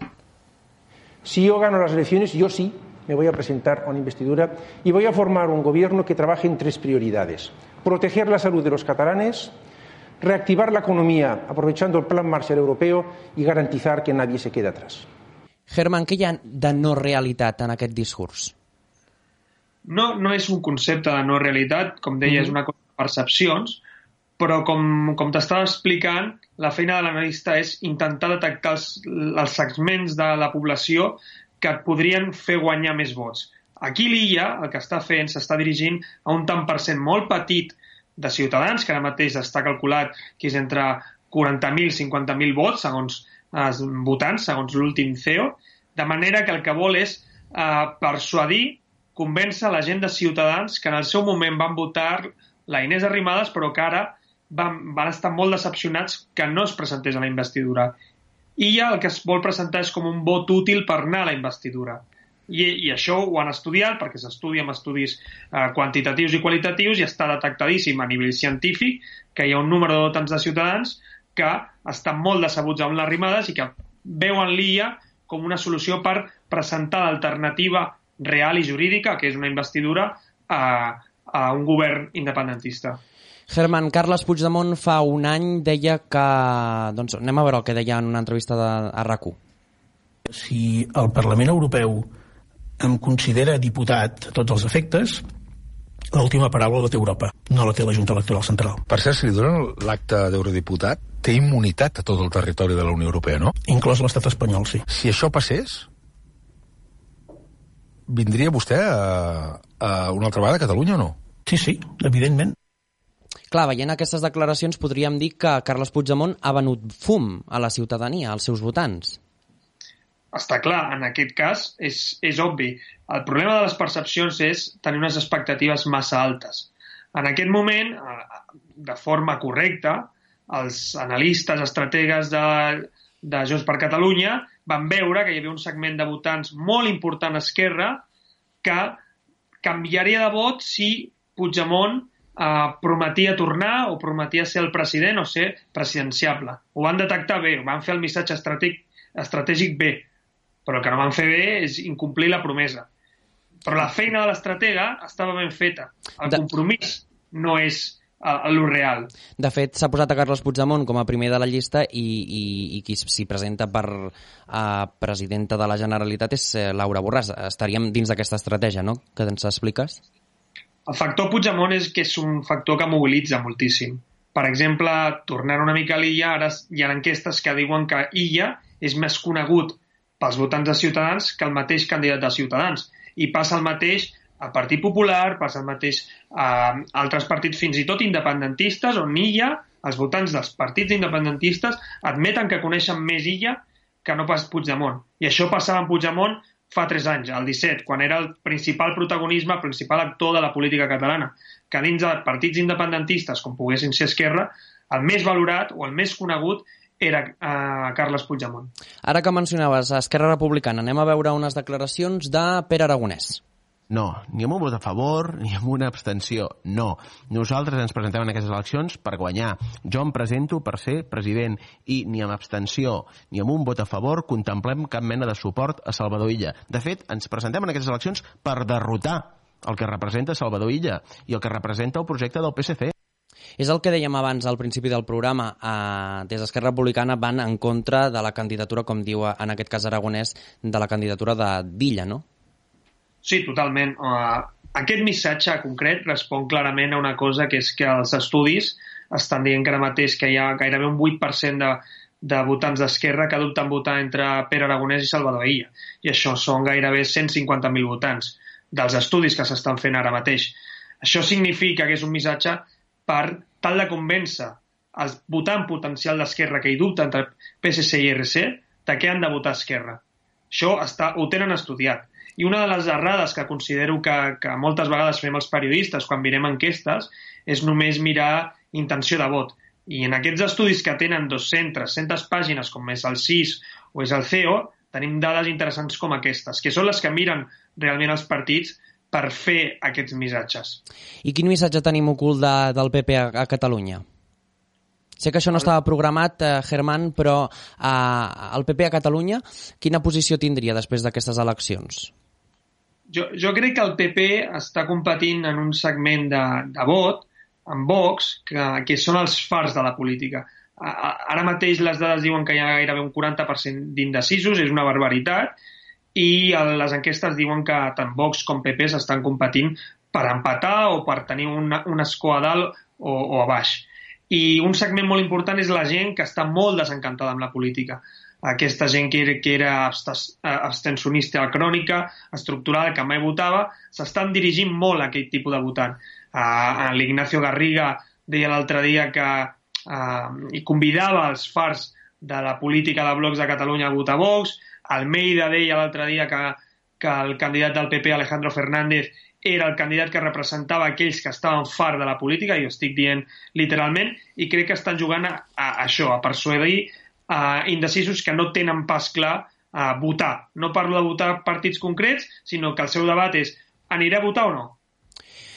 Si yo gano las elecciones, yo sí me voy a presentar a una investidura y voy a formar un gobierno que trabaje en tres prioridades. Proteger la salud de los catalanes, reactivar la economía aprovechando el Plan Marshall Europeo y garantizar que nadie se quede atrás. Germán, què hi ha de no realitat en aquest discurs? No, no és un concepte de no realitat, com deia, Mhm. és una cosa percepcions, però com, com t'estava explicant, la feina de l'analista és intentar detectar els, els segments de la població que et podrien fer guanyar més vots. Aquí l'IA el que està fent s'està dirigint a un tant per cent molt petit de ciutadans, que ara mateix està calculat que és entre 40.000 i 50.000 vots, segons els votants, segons l'últim CEO, de manera que el que vol és eh, persuadir, convèncer la gent de Ciutadans que en el seu moment van votar la Inés Arrimadas, però que ara van, van estar molt decepcionats que no es presentés a la investidura. I ja el que es vol presentar és com un vot útil per anar a la investidura. I, i això ho han estudiat perquè s'estudia amb estudis eh, quantitatius i qualitatius i està detectadíssim a nivell científic que hi ha un número de votants de ciutadans que estan molt decebuts amb les rimades i que veuen l'IA com una solució per presentar l'alternativa real i jurídica, que és una investidura, a, a un govern independentista. Germán, Carles Puigdemont fa un any deia que... Doncs anem a veure el que deia en una entrevista de, a RAC1. si el Parlament Europeu em considera diputat a tots els efectes, l'última paraula la té Europa, no la té la Junta Electoral Central. Per cert, si li donen l'acte d'eurodiputat, té immunitat a tot el territori de la Unió Europea, no? Inclòs l'estat espanyol, sí. Si això passés, vindria vostè a, a una altra vegada a Catalunya o no? Sí, sí, evidentment. Clar, veient aquestes declaracions podríem dir que Carles Puigdemont ha venut fum a la ciutadania, als seus votants. està clar, en aquest cas és, és obvi. El problema de les percepcions és tenir unes expectatives massa altes. En aquest moment, eh, de forma correcta, els analistes, estrategues de, de Junts per Catalunya van veure que hi havia un segment de votants molt important a Esquerra que canviaria de vot si Puigdemont eh, prometia tornar o prometia ser el president o ser presidenciable. Ho van detectar bé, van fer el missatge estratègic, estratègic bé, però el que no van fer bé és incomplir la promesa. Però la feina de l'estratega estava ben feta. El compromís no és a, a lo real. De fet, s'ha posat a Carles Puigdemont com a primer de la llista i, i, i qui s'hi presenta per a presidenta de la Generalitat és eh, Laura Borràs. Estaríem dins d'aquesta estratègia, no?, que ens expliques? El factor Puigdemont és que és un factor que mobilitza moltíssim. Per exemple, tornant una mica a l'Illa, ara hi ha enquestes que diuen que Illa és més conegut pels votants de Ciutadans que el mateix candidat de Ciutadans. I passa el mateix al Partit Popular, passa el mateix a altres partits fins i tot independentistes, on Illa, els votants dels partits independentistes, admeten que coneixen més Illa que no pas Puigdemont. I això passava amb Puigdemont fa tres anys, el 17, quan era el principal protagonisme, el principal actor de la política catalana, que dins de partits independentistes, com poguessin ser Esquerra, el més valorat o el més conegut era uh, Carles Puigdemont. Ara que mencionaves Esquerra Republicana, anem a veure unes declaracions de Pere Aragonès. No, ni amb un vot a favor, ni amb una abstenció. No. Nosaltres ens presentem en aquestes eleccions per guanyar. Jo em presento per ser president i ni amb abstenció ni amb un vot a favor contemplem cap mena de suport a Salvador Illa. De fet, ens presentem en aquestes eleccions per derrotar el que representa Salvador Illa i el que representa el projecte del PSC. És el que dèiem abans al principi del programa. Eh, des d'Esquerra Republicana van en contra de la candidatura, com diu en aquest cas Aragonès, de la candidatura de d'Illa, no? Sí, totalment. Uh, aquest missatge concret respon clarament a una cosa que és que els estudis estan dient que ara mateix que hi ha gairebé un 8% de, de votants d'Esquerra que dubten votar entre Pere Aragonès i Salvador Illa. I això són gairebé 150.000 votants dels estudis que s'estan fent ara mateix. Això significa que és un missatge per tal de convèncer el votant potencial d'Esquerra que hi dubta entre PSC i RC de què han de votar Esquerra. Això està, ho tenen estudiat. I una de les errades que considero que, que moltes vegades fem els periodistes quan mirem enquestes és només mirar intenció de vot. I en aquests estudis que tenen 200, 300 pàgines, com és el CIS o és el CEO, tenim dades interessants com aquestes, que són les que miren realment els partits per fer aquests missatges. I quin missatge tenim ocult de, del PP a, a Catalunya? Sé que això no estava programat, eh, Germán, però eh, el PP a Catalunya, quina posició tindria després d'aquestes eleccions? Jo, jo crec que el PP està competint en un segment de, de vot amb Vox, que, que són els fars de la política. Ara mateix les dades diuen que hi ha gairebé un 40% d'indecisos, és una barbaritat, i les enquestes diuen que tant Vox com PP s'estan competint per empatar o per tenir un, un escó a dalt o, o a baix. I un segment molt important és la gent que està molt desencantada amb la política aquesta gent que era, que era abstencionista crònica, estructurada, que mai votava, s'estan dirigint molt a aquest tipus de votant. Uh, L'Ignacio Garriga deia l'altre dia que uh, convidava els fars de la política de blocs de Catalunya a votar Vox, Almeida deia l'altre dia que, que el candidat del PP, Alejandro Fernández, era el candidat que representava aquells que estaven fart de la política, i ho estic dient literalment, i crec que estan jugant a, a això, a persuadir uh, indecisos que no tenen pas clar uh, votar. No parlo de votar partits concrets, sinó que el seu debat és aniré a votar o no?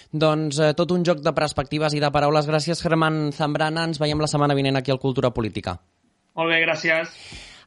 Doncs eh, tot un joc de perspectives i de paraules. Gràcies, Germán Zambrana. Ens veiem la setmana vinent aquí al Cultura Política. Molt bé, gràcies.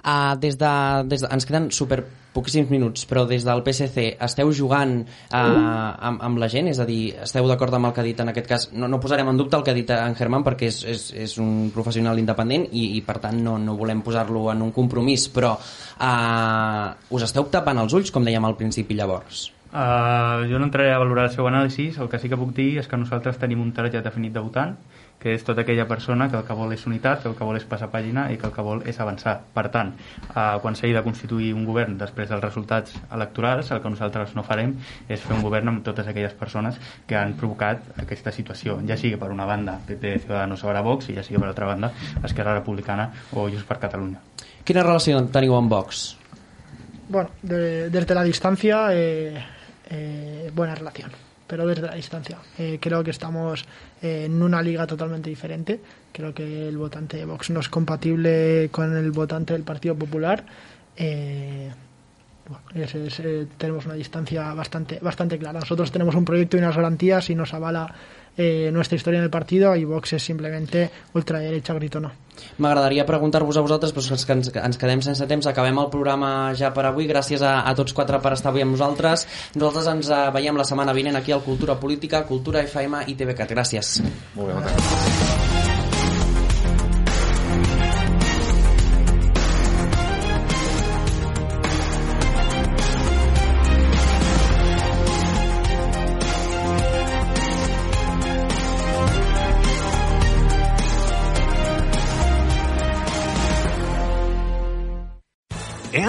Uh, des de, des de, ens queden super poquíssims minuts, però des del PSC esteu jugant uh, amb, amb la gent? És a dir, esteu d'acord amb el que ha dit en aquest cas? No, no posarem en dubte el que ha dit en Germán perquè és, és, és un professional independent i, i per tant no, no volem posar-lo en un compromís, però uh, us esteu tapant els ulls, com dèiem al principi llavors? Uh, jo no entraré a valorar el seu anàlisi, el que sí que puc dir és que nosaltres tenim un target definit de votant que és tota aquella persona que el que vol és unitat, que el que vol és passar pàgina i que el que vol és avançar. Per tant, eh, quan s'hagi de constituir un govern després dels resultats electorals, el que nosaltres no farem és fer un govern amb totes aquelles persones que han provocat aquesta situació, ja sigui per una banda PP, Ciudadanos, Ara Vox, i ja sigui per altra banda Esquerra Republicana o Junts per Catalunya. Quina relació teniu amb Vox? Bueno, de- desde la distancia, eh, eh, buena relación, pero desde la distancia. Eh, creo que estamos eh, en una liga totalmente diferente. Creo que el votante de Vox no es compatible con el votante del Partido Popular. Eh, bueno, ese es, eh, tenemos una distancia bastante, bastante clara. Nosotros tenemos un proyecto y unas garantías y nos avala eh, nuestra historia en el partido y Vox es simplemente ultraderecha, grito no. M'agradaria preguntar-vos a vosaltres, però és que ens, ens quedem sense temps, acabem el programa ja per avui. Gràcies a, a tots quatre per estar avui amb nosaltres. Nosaltres ens eh, veiem la setmana vinent aquí al Cultura Política, Cultura FM i TVCAT. Gràcies. Molt bé, moltes gràcies.